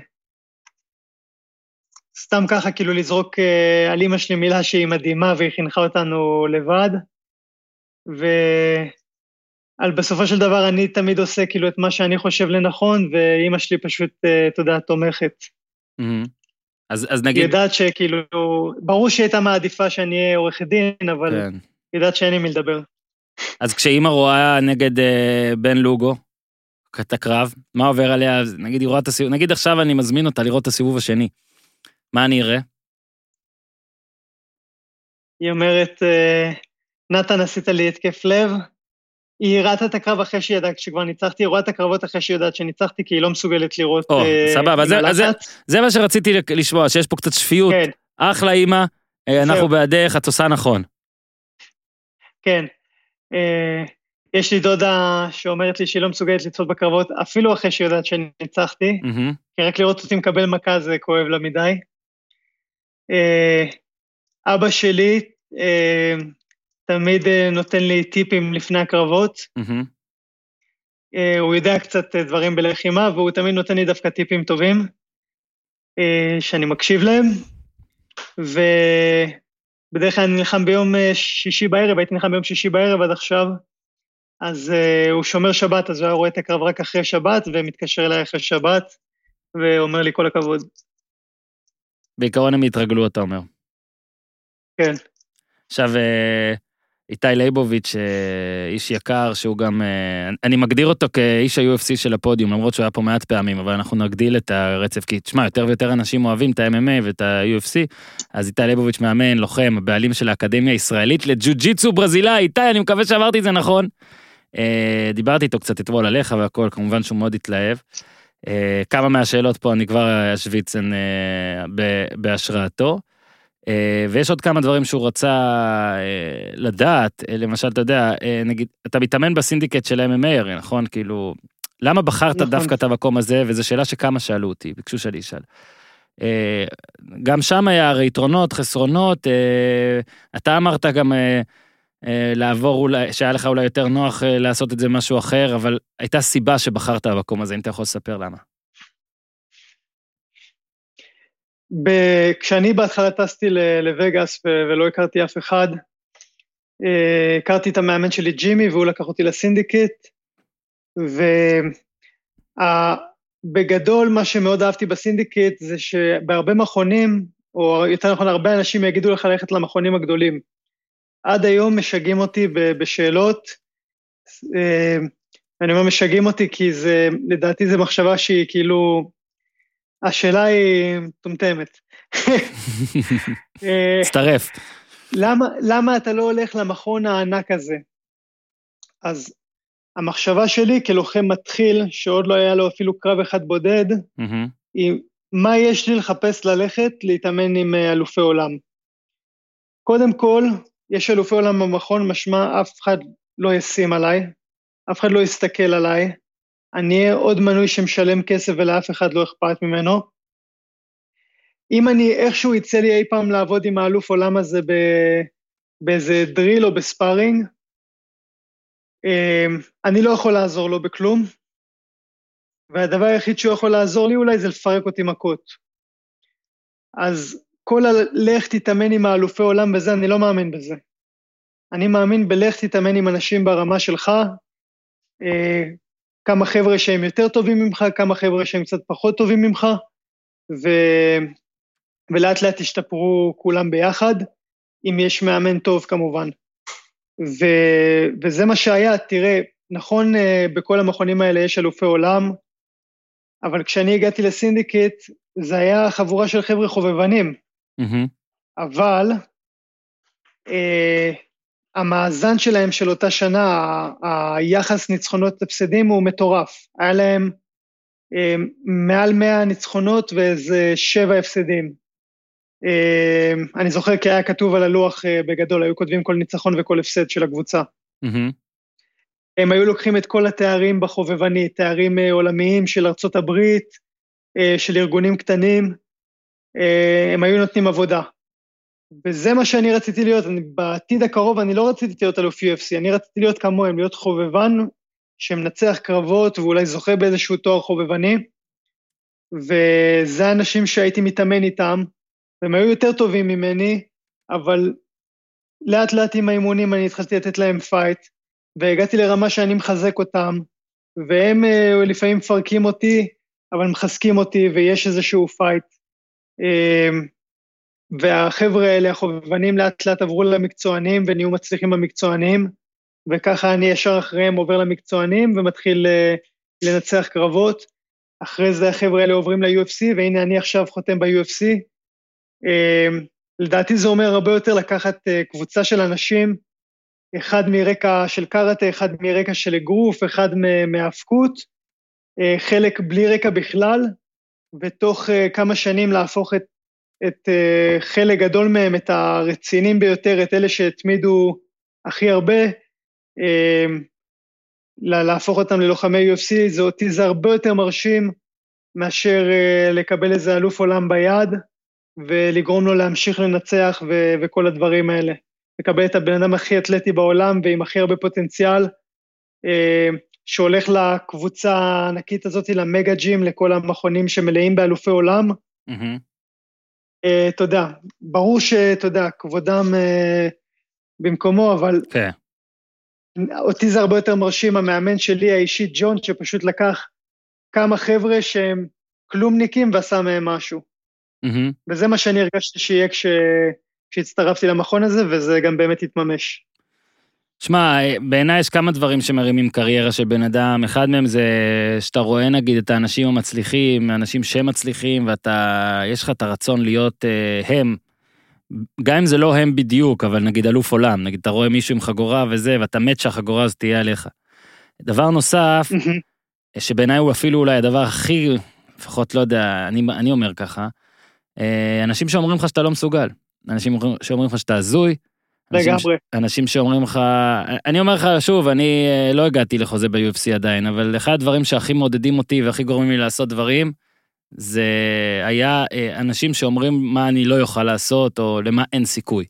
סתם ככה כאילו לזרוק אה, על אימא שלי מילה שהיא מדהימה והיא חינכה אותנו לבד. ועל בסופו של דבר אני תמיד עושה כאילו את מה שאני חושב לנכון, ואימא שלי פשוט, אה, אתה יודע, תומכת. מהמם. אז, אז היא נגיד, יודעת שכאילו, ברור שהיא הייתה מעדיפה שאני אהיה עורך דין, אבל כן. היא יודעת שאין עם מי לדבר. אז כשאימא רואה נגד אה, בן לוגו, את הקרב, מה עובר עליה? נגיד היא רואה את הסיבוב, נגיד עכשיו אני מזמין אותה לראות את הסיבוב השני. מה אני אראה? היא אומרת, אה, נתן, עשית לי התקף לב. היא ראתה את הקרב אחרי שהיא ידעה, כשכבר ניצחתי, היא רואה את הקרבות אחרי שהיא יודעת שניצחתי, כי היא לא מסוגלת לראות או, אה, סבבה, זה- זה- מה שרציתי לשמוע, שיש פה קצת שפיות. כן, אחלה אימא, אנחנו. בעדך, את עושה נכון. כן. אה, יש לי דודה שאומרת לי שהיא לא מסוגלת לצפות בקרבות, אפילו אחרי שהיא יודעת שניצחתי, מהמם. כי רק לראות אותי מקבל מכה זה כואב לה מדי. אה, אבא שלי אה, תמיד נותן לי טיפים לפני הקרבות. אה, הוא יודע קצת דברים בלחימה, והוא תמיד נותן לי דווקא טיפים טובים, שאני מקשיב להם. ובדרך כלל אני נלחם ביום אה, שישי בערב, הייתי נלחם ביום שישי בערב עד עכשיו, אז אה, הוא שומר שבת, אז הוא היה רואה את הקרב רק אחרי שבת, ומתקשר אליי אחרי שבת, ואומר לי כל הכבוד. בעיקרון הם יתרגלו, אתה אומר. כן. עכשיו, אה, איתי ליבוביץ', אה, איש יקר, שהוא גם, אה, אני מגדיר אותו כאיש ה-UFC של הפודיום, למרות שהוא היה פה מעט פעמים, אבל אנחנו נגדיל את הרצף, כי תשמע, יותר ויותר אנשים אוהבים את ה-MMA ואת ה-UFC, אז איתי ליבוביץ' מאמן, לוחם, הבעלים של האקדמיה הישראלית לג'ו-ג'יצו ברזילאי, איתי, אני מקווה שאמרתי את זה נכון. אה, דיברתי איתו קצת אתמול עליך והכל, כמובן שהוא מאוד התלהב. כמה מהשאלות פה אני כבר אשוויץ בהשראתו. אה, ויש עוד כמה דברים שהוא רצה אה, לדעת, אה, למשל, אתה יודע, נגיד, אתה מתאמן בסינדיקט של MMA הרי, נכון? כאילו, למה בחרת נכון. דווקא את המקום הזה? וזו שאלה שכמה שאלו אותי, ביקשו שאני אשאל. גם שם היה הרי יתרונות, חסרונות, אתה אמרת גם לעבור אולי, שהיה לך אולי יותר נוח לעשות את זה משהו אחר, אבל הייתה סיבה שבחרת במקום הזה, אם אתה יכול לספר למה. ב- כשאני בהתחלה טסתי לווגאס ולא הכרתי אף אחד, אה, הכרתי את המאמן שלי ג'ימי והוא לקח אותי לסינדיקט, ובגדול מה שמאוד אהבתי בסינדיקט זה שבהרבה מכונים, או יותר נכון הרבה אנשים יגידו לך ללכת למכונים הגדולים. עד היום משגעים אותי בשאלות, אה, אני אומר משגעים אותי כי זה, לדעתי זו מחשבה שהיא כאילו, השאלה היא מטומטמת. אה, הצטרף. למה, למה אתה לא הולך למכון הענק הזה? אז המחשבה שלי כלוחם מתחיל, שעוד לא היה לו אפילו קרב אחד בודד, היא מה יש לי לחפש ללכת להתאמן עם אה, אלופי עולם. קודם כל, יש אלופי עולם במכון, משמע אף אחד לא ישים עליי, אף אחד לא יסתכל עליי, אני אהיה עוד מנוי שמשלם כסף ולאף אחד לא אכפת ממנו. אם אני איכשהו יצא לי אי פעם לעבוד עם האלוף עולם הזה ב, באיזה דריל או בספארינג, אמ, אני לא יכול לעזור לו בכלום, והדבר היחיד שהוא יכול לעזור לי אולי זה לפרק אותי מכות. אז כל הלך תתאמן עם האלופי עולם וזה, אני לא מאמין בזה. אני מאמין בלך תתאמן עם אנשים ברמה שלך, אה, כמה חבר'ה שהם יותר טובים ממך, כמה חבר'ה שהם קצת פחות טובים ממך, ו... ולאט לאט תשתפרו כולם ביחד, אם יש מאמן טוב כמובן. ו... וזה מה שהיה, תראה, נכון אה, בכל המכונים האלה יש אלופי עולם, אבל כשאני הגעתי לסינדיקט, זה היה חבורה של חבר'ה חובבנים. Mm-hmm. אבל אה, המאזן שלהם של אותה שנה, היחס ניצחונות הפסדים הוא מטורף. היה להם אה, מעל 100 ניצחונות ואיזה 7 הפסדים. אה, אני זוכר כי היה כתוב על הלוח אה, בגדול, היו כותבים כל ניצחון וכל הפסד של הקבוצה. Mm-hmm. הם היו לוקחים את כל התארים בחובבני, תארים עולמיים של ארצות הברית, של ארגונים קטנים, הם היו נותנים עבודה. וזה מה שאני רציתי להיות, אני, בעתיד הקרוב אני לא רציתי להיות אלוף UFC, אני רציתי להיות כמוהם, להיות חובבן שמנצח קרבות ואולי זוכה באיזשהו תואר חובבני, וזה האנשים שהייתי מתאמן איתם, והם היו יותר טובים ממני, אבל לאט לאט עם האימונים אני התחלתי לתת להם פייט, והגעתי לרמה שאני מחזק אותם, והם אה, לפעמים מפרקים אותי, אבל מחזקים אותי, ויש איזשהו פייט. והחבר'ה האלה, החובבנים לאט לאט עברו למקצוענים ונהיו מצליחים במקצוענים, וככה אני ישר אחריהם עובר למקצוענים ומתחיל uh, לנצח קרבות. אחרי זה החבר'ה האלה עוברים ל-UFC, והנה אני עכשיו חותם ב-UFC. אה, לדעתי זה אומר הרבה יותר לקחת uh, קבוצה של אנשים, אחד מרקע של קראטה, אחד מרקע של אגרוף, אחד מהאבקות, חלק בלי רקע בכלל, ותוך כמה שנים להפוך את את uh, חלק גדול מהם, את הרציניים ביותר, את אלה שהתמידו הכי הרבה, uh, להפוך אותם ללוחמי UFC, זה אותי זה הרבה יותר מרשים מאשר uh, לקבל איזה אלוף עולם ביד ולגרום לו להמשיך לנצח ו- וכל הדברים האלה. לקבל את הבן אדם הכי אתלטי בעולם ועם הכי הרבה פוטנציאל, uh, שהולך לקבוצה הענקית הזאת, למגה ג'ים, לכל המכונים שמלאים באלופי עולם, mm-hmm. אה, יודע, ברור שאתה יודע, כבודם uh, במקומו, אבל. כן. אותי זה הרבה יותר מרשים, המאמן שלי האישית, ג'ון, שפשוט לקח כמה חבר'ה שהם כלומניקים ועשה מהם משהו. Mm-hmm. וזה מה שאני הרגשתי שיהיה כש... כשהצטרפתי למכון הזה, וזה גם באמת התממש. שמע, בעיניי יש כמה דברים שמרימים קריירה של בן אדם, אחד מהם זה שאתה רואה נגיד את האנשים המצליחים, האנשים שמצליחים, ואתה, יש לך את הרצון להיות uh, הם, גם אם זה לא הם בדיוק, אבל נגיד אלוף עולם, נגיד אתה רואה מישהו עם חגורה וזה, ואתה מת שהחגורה הזאת תהיה עליך. דבר נוסף, שבעיניי הוא אפילו אולי הדבר הכי, לפחות לא יודע, אני, אני אומר ככה, אה, אנשים שאומרים לך שאתה לא מסוגל, אנשים שאומרים לך שאתה הזוי, אנשים, לגמרי. אנשים שאומרים לך, אני אומר לך שוב, אני אה, לא הגעתי לחוזה ב-UFC עדיין, אבל אחד הדברים שהכי מעודדים אותי והכי גורמים לי לעשות דברים, זה היה אה, אנשים שאומרים מה אני לא אוכל לעשות, או למה אין סיכוי.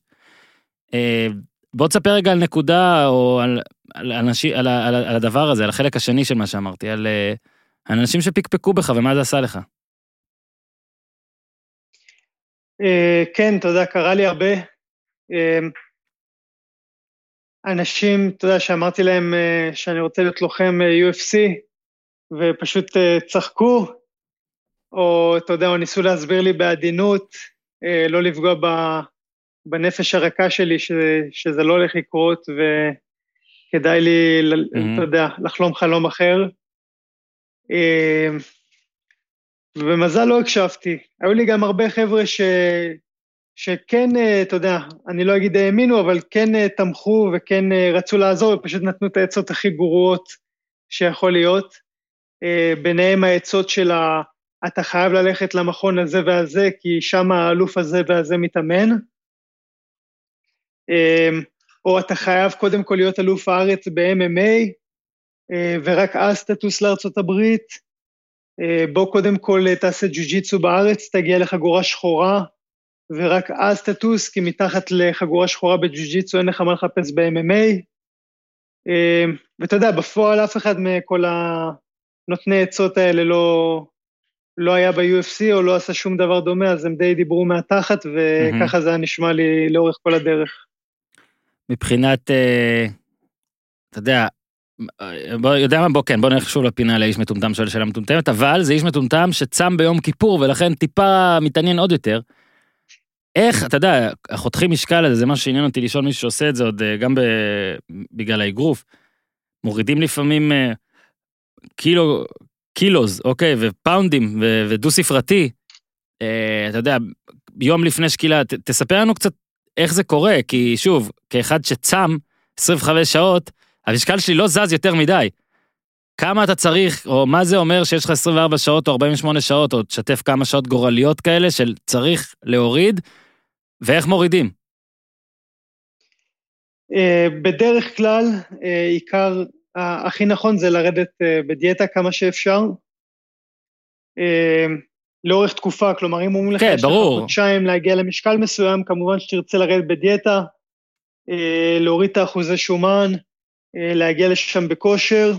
אה, בוא תספר רגע על נקודה, או על, על, אנשים, על, על, על הדבר הזה, על החלק השני של מה שאמרתי, על אנשים שפקפקו בך ומה זה עשה לך. אה, כן, יודע, קרה לי הרבה. אנשים, אתה יודע, שאמרתי להם אה, שאני רוצה להיות לוחם אה, UFC, ופשוט אה, צחקו, או אתה יודע, או ניסו להסביר לי בעדינות, לא לפגוע ב, בנפש הרכה שלי, ש, שזה לא הולך לקרות, וכדאי לי, Mhm. אתה יודע, לחלום חלום אחר. ובמזל לא הקשבתי. היו לי גם הרבה חבר'ה ש... שכן, אה, אתה יודע, אני לא אגיד האמינו, אבל כן אה, תמכו וכן אה, רצו לעזור, ופשוט נתנו את העצות הכי גרועות שיכול להיות. ביניהם העצות של ה... אתה חייב ללכת למכון הזה והזה, כי שם האלוף הזה והזה מתאמן. או אתה חייב קודם כל להיות אלוף הארץ ב-MMA, ורק אז תטוס לארצות הברית. בוא קודם כל תעשה ג'ו-ג'יצו בארץ, תגיע לחגורה שחורה, ורק אז תטוס, כי מתחת לחגורה שחורה בג'ו-ג'יצו אין לך מה לחפש ב-MMA. אה, ואתה יודע, בפועל אף אחד מכל הנותני עצות האלה לא, לא היה ב-UFC או לא עשה שום דבר דומה, אז הם די דיברו מהתחת, וככה זה היה נשמע לי לאורך כל הדרך. מבחינת, אה, אתה יודע, אה, בוא, יודע מה, בוא כן, בוא נלך שוב לפינה לאיש מטומטם שואל שאלה מטומטמת, אבל זה איש מטומטם שצם ביום כיפור ולכן טיפה מתעניין עוד יותר. איך, אתה יודע, החותכים משקל הזה, זה משהו שעניין אותי לשאול מישהו שעושה את זה עוד אה, גם ב, בגלל האגרוף. מורידים לפעמים אה, קילו, קילוז, אוקיי, ופאונדים ו- ודו ספרתי. אה, אתה יודע, יום לפני שקילה, ת, תספר לנו קצת איך זה קורה, כי שוב, כאחד שצם 25 שעות, המשקל שלי לא זז יותר מדי. כמה אתה צריך, או מה זה אומר שיש לך 24 שעות או 48 שעות, או תשתף כמה שעות גורליות כאלה של צריך להוריד, ואיך מורידים? אה, בדרך כלל, אה, עיקר, הכי נכון זה לרדת אה, בדיאטה כמה שאפשר. לאורך תקופה, כלומר, אם אומרים לך, כן, יש לך. חודשיים להגיע למשקל מסוים, כמובן שתרצה לרדת בדיאטה, להוריד את האחוזי שומן, להגיע לשם בכושר,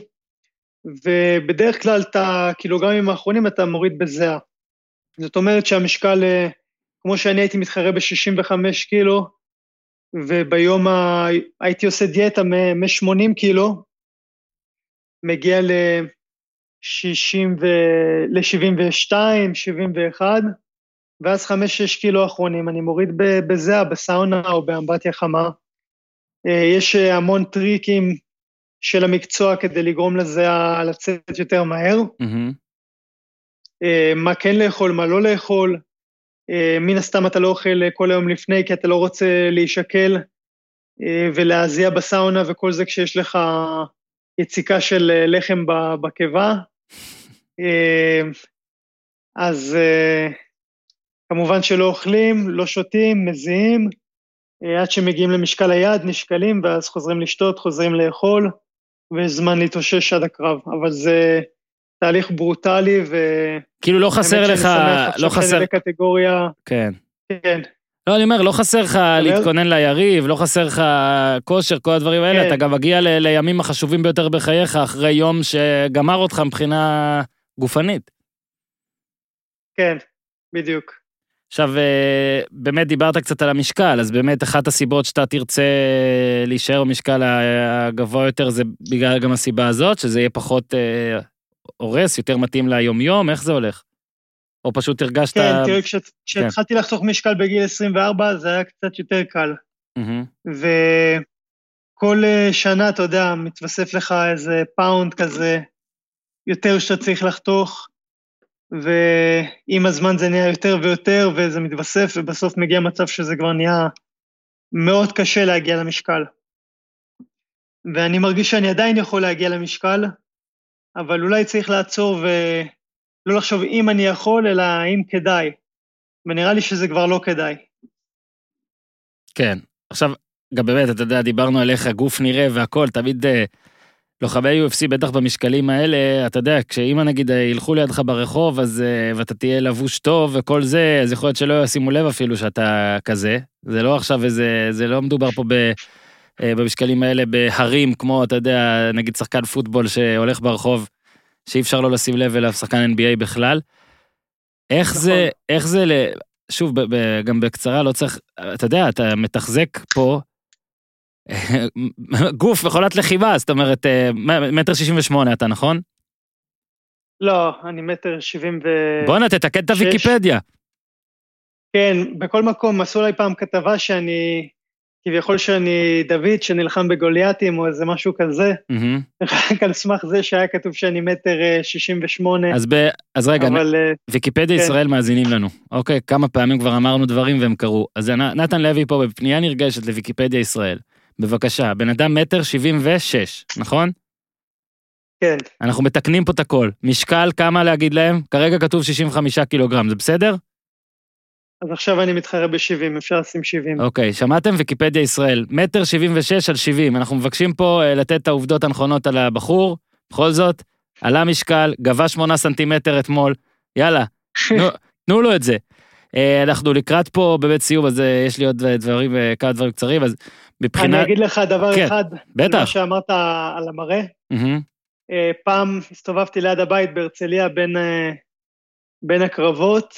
ובדרך כלל את הקילוגרמים האחרונים אתה מוריד בזיעה. זאת אומרת שהמשקל, אה, כמו שאני הייתי מתחרה ב-65 קילו, וביום ה... הייתי עושה דיאטה מ-80 קילו, מגיע ל-60 ו... ל-72, 71, ואז 5-6 קילו האחרונים אני מוריד בזיעה, בסאונה או באמבטיה חמה. אה, יש אה, המון טריקים של המקצוע כדי לגרום לזיעה לצאת יותר מהר. אה, מה כן לאכול, מה לא לאכול. אה, מן הסתם אתה לא אוכל אה, כל היום לפני, כי אתה לא רוצה להישקל ולהזיע בסאונה וכל זה כשיש לך יציקה של לחם בקיבה. אז כמובן שלא אוכלים, לא שותים, מזיעים, עד שמגיעים למשקל היעד, נשקלים, ואז חוזרים לשתות, חוזרים לאכול, ויש זמן להתאושש עד הקרב. אבל זה תהליך ברוטלי, ו... כאילו לא חסר לך, לא חסר, בקטגוריה, כן. כן, לא, אני אומר, לא חסר לך להתכונן ליריב, לא חסר לך כושר, כל הדברים האלה, כן. אתה גם מגיע ל- לימים החשובים ביותר בחייך, אחרי יום שגמר אותך מבחינה גופנית. כן, בדיוק. עכשיו, אה, באמת דיברת קצת על המשקל, אז באמת אחת הסיבות שאתה תרצה להישאר במשקל הגבוה יותר זה בגלל גם הסיבה הזאת, שזה יהיה פחות אה, הורס, יותר מתאים ליומיום, איך זה הולך? או פשוט הרגשת... כן, תראה, כש- כשהתחלתי לחסוך משקל בגיל 24, זה היה קצת יותר קל. מהמם, כל אה, שנה, אתה יודע, מתווסף לך איזה פאונד כזה, יותר שאתה צריך לחתוך, ועם הזמן זה נהיה יותר ויותר, וזה מתווסף, ובסוף מגיע מצב שזה כבר נהיה מאוד קשה להגיע למשקל. ואני מרגיש שאני עדיין יכול להגיע למשקל, אבל אולי צריך לעצור ולא לחשוב אם אני יכול, אלא אם כדאי. ונראה לי שזה כבר לא כדאי. כן. עכשיו, גם באמת, אתה יודע, דיברנו על איך הגוף נראה והכל, תמיד אה, לוחמי UFC, בטח במשקלים האלה, אתה יודע, כשאמא נגיד ילכו לידך ברחוב, אז, אה, ואתה תהיה לבוש טוב וכל זה, אז יכול להיות שלא ישימו לב אפילו שאתה כזה. זה לא עכשיו איזה, זה לא מדובר פה ב... אה, במשקלים האלה בהרים, כמו, אתה יודע, נגיד שחקן פוטבול שהולך ברחוב, שאי אפשר לא לשים לב אליו, שחקן NBA בכלל. איך נכון. זה, איך זה, ל... שוב, ב- ב- גם בקצרה, לא צריך, אתה יודע, אתה מתחזק פה גוף מכונת לחימה, זאת אומרת, אה, מטר שישים ושמונה אתה, נכון? לא, אני מטר שבעים ו... בואנה, תתקן את. הוויקיפדיה. כן, בכל מקום עשו עליי פעם כתבה שאני, כביכול שאני דוד שנלחם בגוליאטים או איזה משהו כזה. רק על סמך זה שהיה כתוב שאני מטר אה, שישים ושמונה, אז, ב... אז רגע, אבל אה, ויקיפדיה כן. ישראל מאזינים לנו. אוקיי, כמה פעמים כבר אמרנו דברים והם קרו. אז נתן לוי פה בפנייה נרגשת לוויקיפדיה ישראל. בבקשה, בן אדם מטר שבעים ושש, נכון? כן, אנחנו מתקנים פה את הכל. משקל, כמה להגיד להם? כרגע כתוב 65 קילוגרם, זה בסדר? אז עכשיו אני מתחרה ב-70, אפשר לשים 70. אוקיי, שמעתם? ויקיפדיה ישראל. מטר שבעים ושש על 70. אנחנו מבקשים פה אה, לתת את העובדות הנכונות על הבחור. בכל זאת, עלה משקל, גבה שמונה סנטימטר אתמול. יאללה, תנו, תנו לו את זה. אה, אנחנו לקראת פה באמת סיום, אז אה, יש לי עוד דברים, כמה דברים קצרים, אז מבחינת... אני אגיד לך דבר כן, אחד, בטח. מה שאמרת על המראה, אה, פעם הסתובבתי ליד הבית בהרצליה בין, אה, בין הקרבות,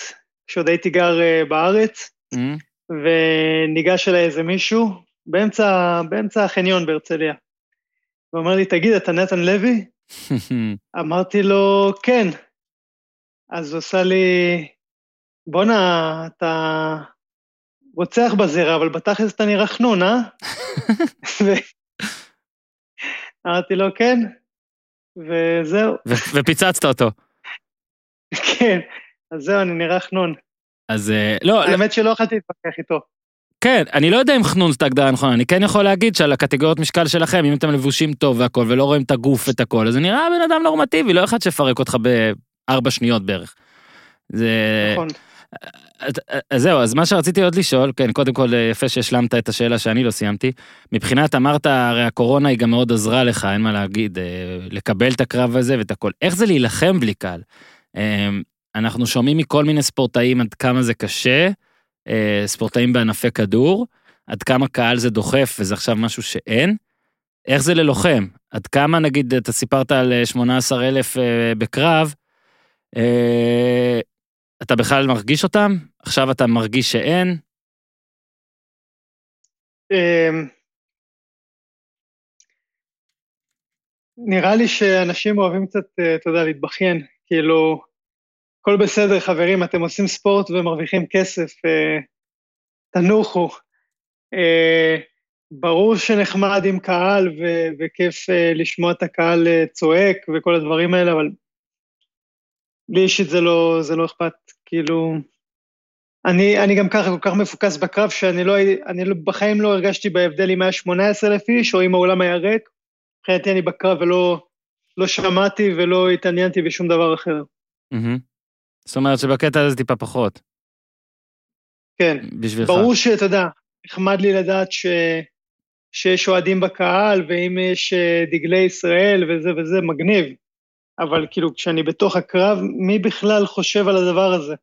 כשעוד הייתי גר אה, בארץ, מהמם. וניגש אליי איזה מישהו באמצע, באמצע החניון בהרצליה. ואומר לי, תגיד, אתה נתן לוי? אמרתי לו, כן. אז הוא עושה לי, בואנה, אתה רוצח בזירה, אבל בתכלס אתה נראה חנון, אה? אמרתי לו, כן, וזהו, ו- ופיצצת אותו. כן. אז זהו, אני נראה חנון. אז אה, לא, לא, האמת שלא יכולתי להתווכח איתו. כן, אני לא יודע אם חנון זאת ההגדרה הנכונה, אני כן יכול להגיד שעל הקטגוריות משקל שלכם, אם אתם לבושים טוב והכל, ולא רואים את הגוף ואת הכל, אז זה נראה בן אדם נורמטיבי, לא אחד שיפרק אותך בארבע שניות בערך. זה... נכון. אז- זהו, אז מה שרציתי עוד לשאול, כן, קודם כל יפה שהשלמת את השאלה שאני לא סיימתי. מבחינת, אמרת, הרי הקורונה היא גם מאוד עזרה לך, אין מה להגיד, אה, לקבל את הקרב הזה ואת הכל. איך זה להילחם בלי קהל? אה, אנחנו שומעים מכל מיני ספורטאים עד כמה זה קשה, אה, ספורטאים בענפי כדור, עד כמה קהל זה דוחף וזה עכשיו משהו שאין. איך זה ללוחם? עד כמה, נגיד, אתה סיפרת על 18 אלף בקרב, אה, אתה בכלל מרגיש אותם? עכשיו אתה מרגיש שאין? אמ, נראה לי שאנשים אוהבים קצת, אה, אתה יודע, להתבכיין, כאילו, הכל בסדר, חברים, אתם עושים ספורט ומרוויחים כסף, אה, תנוחו. אה, ברור שנחמד עם קהל ו- וכיף לשמוע את הקהל צועק וכל הדברים האלה, אבל לי אישית זה לא, זה לא אכפת, כאילו... אני, אני גם ככה כל כך מפוקס בקרב שאני לא, אני לא, בחיים לא הרגשתי בהבדל אם היה 18 אלף איש או אם האולם היה ריק. מבחינתי אני בקרב ולא לא שמעתי ולא התעניינתי בשום דבר אחר. מהמם. זאת אומרת שבקטע הזה טיפה פחות, כן, בשבילך. ברור שאתה יודע, נחמד לי לדעת ש, שיש אוהדים בקהל ואם יש אה, דגלי ישראל וזה וזה, מגניב. אבל כאילו כשאני בתוך הקרב, מי בכלל חושב על הדבר הזה?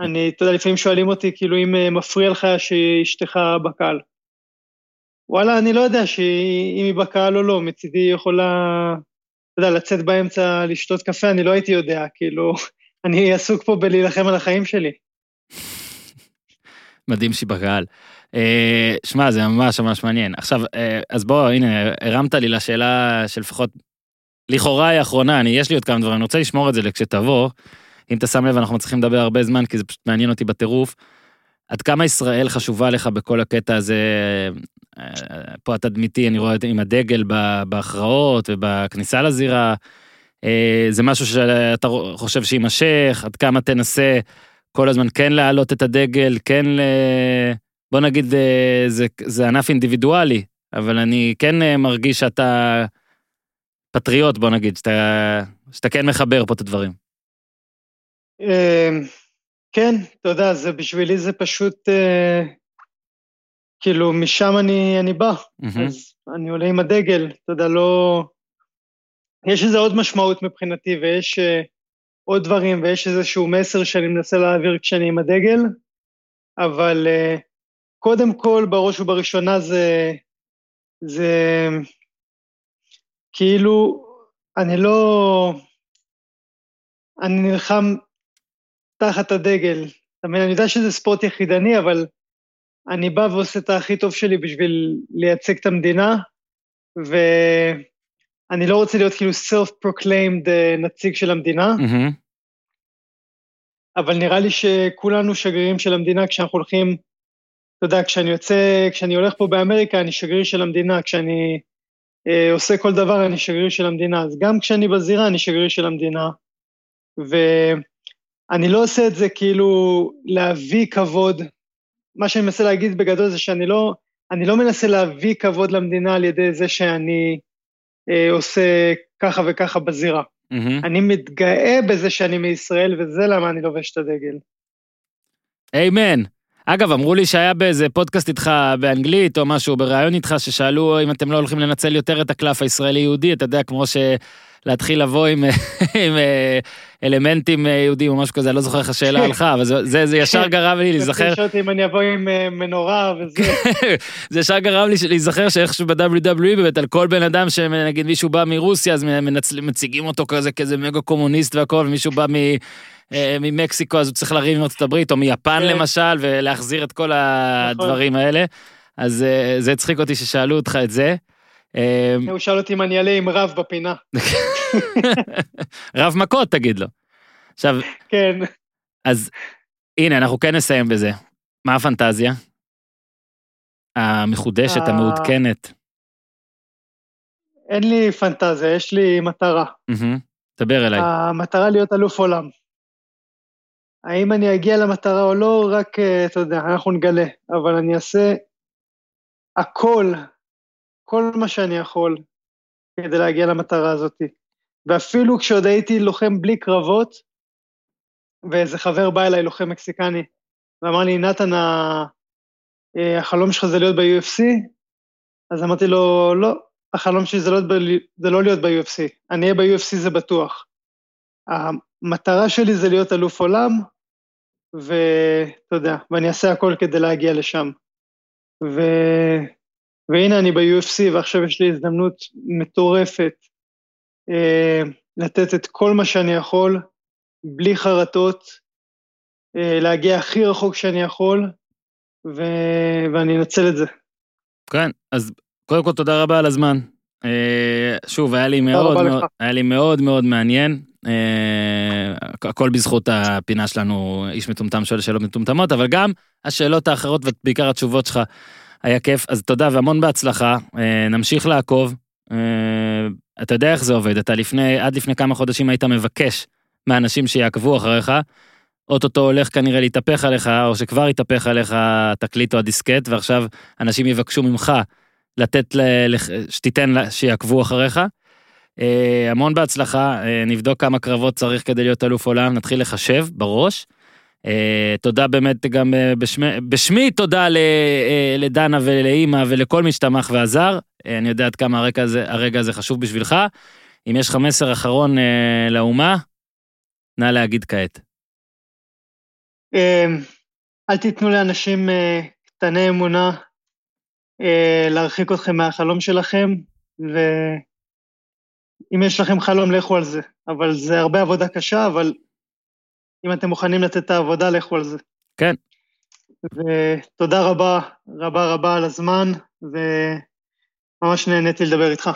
אני, אתה יודע, לפעמים שואלים אותי כאילו אם אה, מפריע לך שאשתך בקהל. וואלה, אני לא יודע שאם היא בקהל או לא, מצידי היא יכולה, אתה יודע, לצאת באמצע לשתות קפה, אני לא הייתי יודע, כאילו, אני עסוק פה בלהילחם על החיים שלי. מדהים שהיא בקהל. אה, שמע, זה ממש ממש מעניין. עכשיו, אה, אז בוא, הנה, הרמת לי לשאלה שלפחות, לכאורה היא האחרונה, אני, יש לי עוד כמה דברים, אני רוצה לשמור את זה לכשתבוא. אם אתה שם לב, אנחנו מצליחים לדבר הרבה זמן, כי זה פשוט מעניין אותי בטירוף. עד כמה ישראל חשובה לך בכל הקטע הזה, אה, פה התדמיתי, אני רואה את- עם הדגל בהכרעות ובכניסה לזירה. אה, זה משהו שאתה חושב שיימשך, עד כמה תנסה כל הזמן כן להעלות את הדגל, כן ל... בוא נגיד, אה, זה, זה ענף אינדיבידואלי, אבל אני כן מרגיש שאתה פטריוט, בוא נגיד, שאתה, שאתה כן מחבר פה את הדברים. אה, כן, אתה יודע, זה בשבילי זה פשוט, אה, כאילו, משם אני, אני בא. אז אני עולה עם הדגל, אתה יודע, לא... יש לזה עוד משמעות מבחינתי, ויש uh, עוד דברים, ויש איזשהו מסר שאני מנסה להעביר כשאני עם הדגל, אבל uh, קודם כל, בראש ובראשונה זה... זה... כאילו, אני לא... אני נלחם תחת הדגל. אתה מבין, אני יודע שזה ספורט יחידני, אבל אני בא ועושה את הכי טוב שלי בשביל לייצג את המדינה, ואני לא רוצה להיות כאילו self-proclaimed אה, נציג של המדינה, מהמם. אבל נראה לי שכולנו שגרירים של המדינה כשאנחנו הולכים, אתה יודע, כשאני יוצא, כשאני הולך פה באמריקה, אני שגריר של המדינה, כשאני עושה כל דבר, אני שגריר של המדינה, אז גם כשאני בזירה, אני שגריר של המדינה, ואני לא עושה את זה כאילו להביא כבוד. מה שאני מנסה להגיד בגדול זה שאני לא, אני לא מנסה להביא כבוד למדינה על ידי זה שאני אה, עושה ככה וככה בזירה. מהמם. אני מתגאה בזה שאני מישראל, וזה למה אני לובש את הדגל. איימן. אגב, אמרו לי שהיה באיזה פודקאסט איתך באנגלית או משהו, בריאיון איתך, ששאלו אם אתם לא הולכים לנצל יותר את הקלף הישראלי-יהודי, אתה יודע, כמו שלהתחיל לבוא עם, עם אה, אלמנטים אה, יהודים או משהו כזה, אני לא זוכר איך השאלה הלכה, אבל זה, זה, זה ישר גרם לי להיזכר, אותי אם אני אבוא עם אה, מנורה וזה. זה ישר גרם לי להיזכר שאיכשהו ב-WWE באמת על כל בן אדם שנגיד מישהו בא מרוסיה אז מנצל, מציגים אותו כזה כאיזה מגה קומוניסט והכל ומישהו בא מ, ממקסיקו אז הוא צריך לריב עם ארצות הברית או מיפן כן. למשל ולהחזיר את כל הדברים האלה. אז אה, זה הצחיק אותי ששאלו אותך את זה. אה, הוא שאל אותי אם אני אעלה עם רב בפינה. רב מכות תגיד לו. עכשיו כן. אז הנה אנחנו כן נסיים בזה. מה הפנטזיה? המחודשת אה. המעודכנת. אין לי פנטזיה, יש לי מטרה. דבר אליי. המטרה להיות אלוף עולם. האם אני אגיע למטרה או לא, רק, אה, אתה יודע, אנחנו נגלה. אבל אני אעשה הכל, כל מה שאני יכול, כדי להגיע למטרה הזאת. ואפילו כשעוד הייתי לוחם בלי קרבות, ואיזה חבר בא אליי, לוחם מקסיקני, ואמר לי, נתן, אה, החלום שלך זה להיות ב-UFC? אז אמרתי לו, לא, החלום שלי זה לא, זה לא להיות ב-UFC, אני אהיה ב-UFC זה בטוח. המטרה שלי זה להיות אלוף עולם, ואתה יודע, ואני אעשה הכל כדי להגיע לשם. ו... והנה אני ב-UFC, ועכשיו יש לי הזדמנות מטורפת אה, לתת את כל מה שאני יכול, בלי חרטות, אה, להגיע הכי רחוק שאני יכול, ו... ואני אנצל את זה. כן, אז קודם כל תודה רבה על הזמן. אה, שוב, היה לי מאוד מאוד, לך. היה לי מאוד מאוד מעניין. אה, הכל בזכות הפינה שלנו, איש מטומטם שואל שאלות מטומטמות, אבל גם השאלות האחרות ובעיקר התשובות שלך היה כיף. אז תודה והמון בהצלחה, אה, נמשיך לעקוב. אה, אתה יודע איך זה עובד, אתה לפני, עד לפני כמה חודשים היית מבקש מאנשים שיעקבו אחריך, אוטוטו הולך כנראה להתהפך עליך, או שכבר התהפך עליך התקליט או הדיסקט, ועכשיו אנשים יבקשו ממך לתת, ל, שתיתן, שיעקבו אחריך. אה, המון בהצלחה, אה, נבדוק כמה קרבות צריך כדי להיות אלוף עולם, נתחיל לחשב בראש. אה, תודה באמת גם בשמי, בשמי תודה לדנה ולאימא ולכל מי שתמך ועזר. אני יודע עד כמה הרגע הזה, הרגע הזה חשוב בשבילך. אם יש לך מסר אחרון לאומה, נא להגיד כעת. אל תיתנו לאנשים קטני אמונה להרחיק אתכם מהחלום שלכם, ואם יש לכם חלום, לכו על זה. אבל זה הרבה עבודה קשה, אבל אם אתם מוכנים לתת את העבודה, לכו על זה. כן. ותודה רבה, רבה רבה על הזמן, וממש נהניתי לדבר איתך.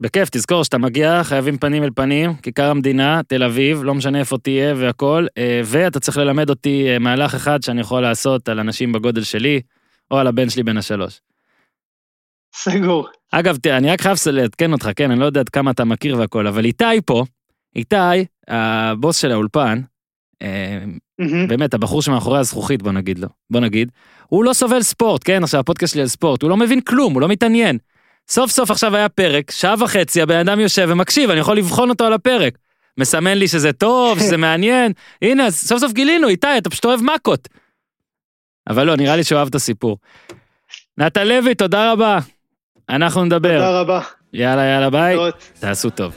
בכיף, תזכור שאתה מגיע, חייבים פנים אל פנים, כיכר המדינה, תל אביב, לא משנה איפה תהיה והכל, אה, ואתה צריך ללמד אותי אה, מהלך אחד שאני יכול לעשות על אנשים בגודל שלי, או על הבן שלי בן השלוש. סגור. אגב, תראה, אני רק חייב לעדכן אותך, כן, אני לא יודע עד כמה אתה מכיר והכל, אבל איתי פה, איתי, הבוס של האולפן, מהמם. באמת, הבחור שמאחורי הזכוכית, בוא נגיד לו, בוא נגיד, הוא לא סובל ספורט, כן? עכשיו, הפודקאסט שלי על ספורט, הוא לא מבין כלום, הוא לא מתעניין. סוף סוף עכשיו היה פרק, שעה וחצי, הבן אדם יושב ומקשיב, אני יכול לבחון אותו על הפרק. מסמן לי שזה טוב, שזה מעניין. הנה, אז סוף סוף גילינו, איתי, אתה פשוט אוהב מכות. אבל לא, נראה לי שהוא אהב את הסיפור. נתן לוי, תודה רבה. אנחנו נדבר. תודה רבה. יאללה, יאללה, ביי. תעשו טוב.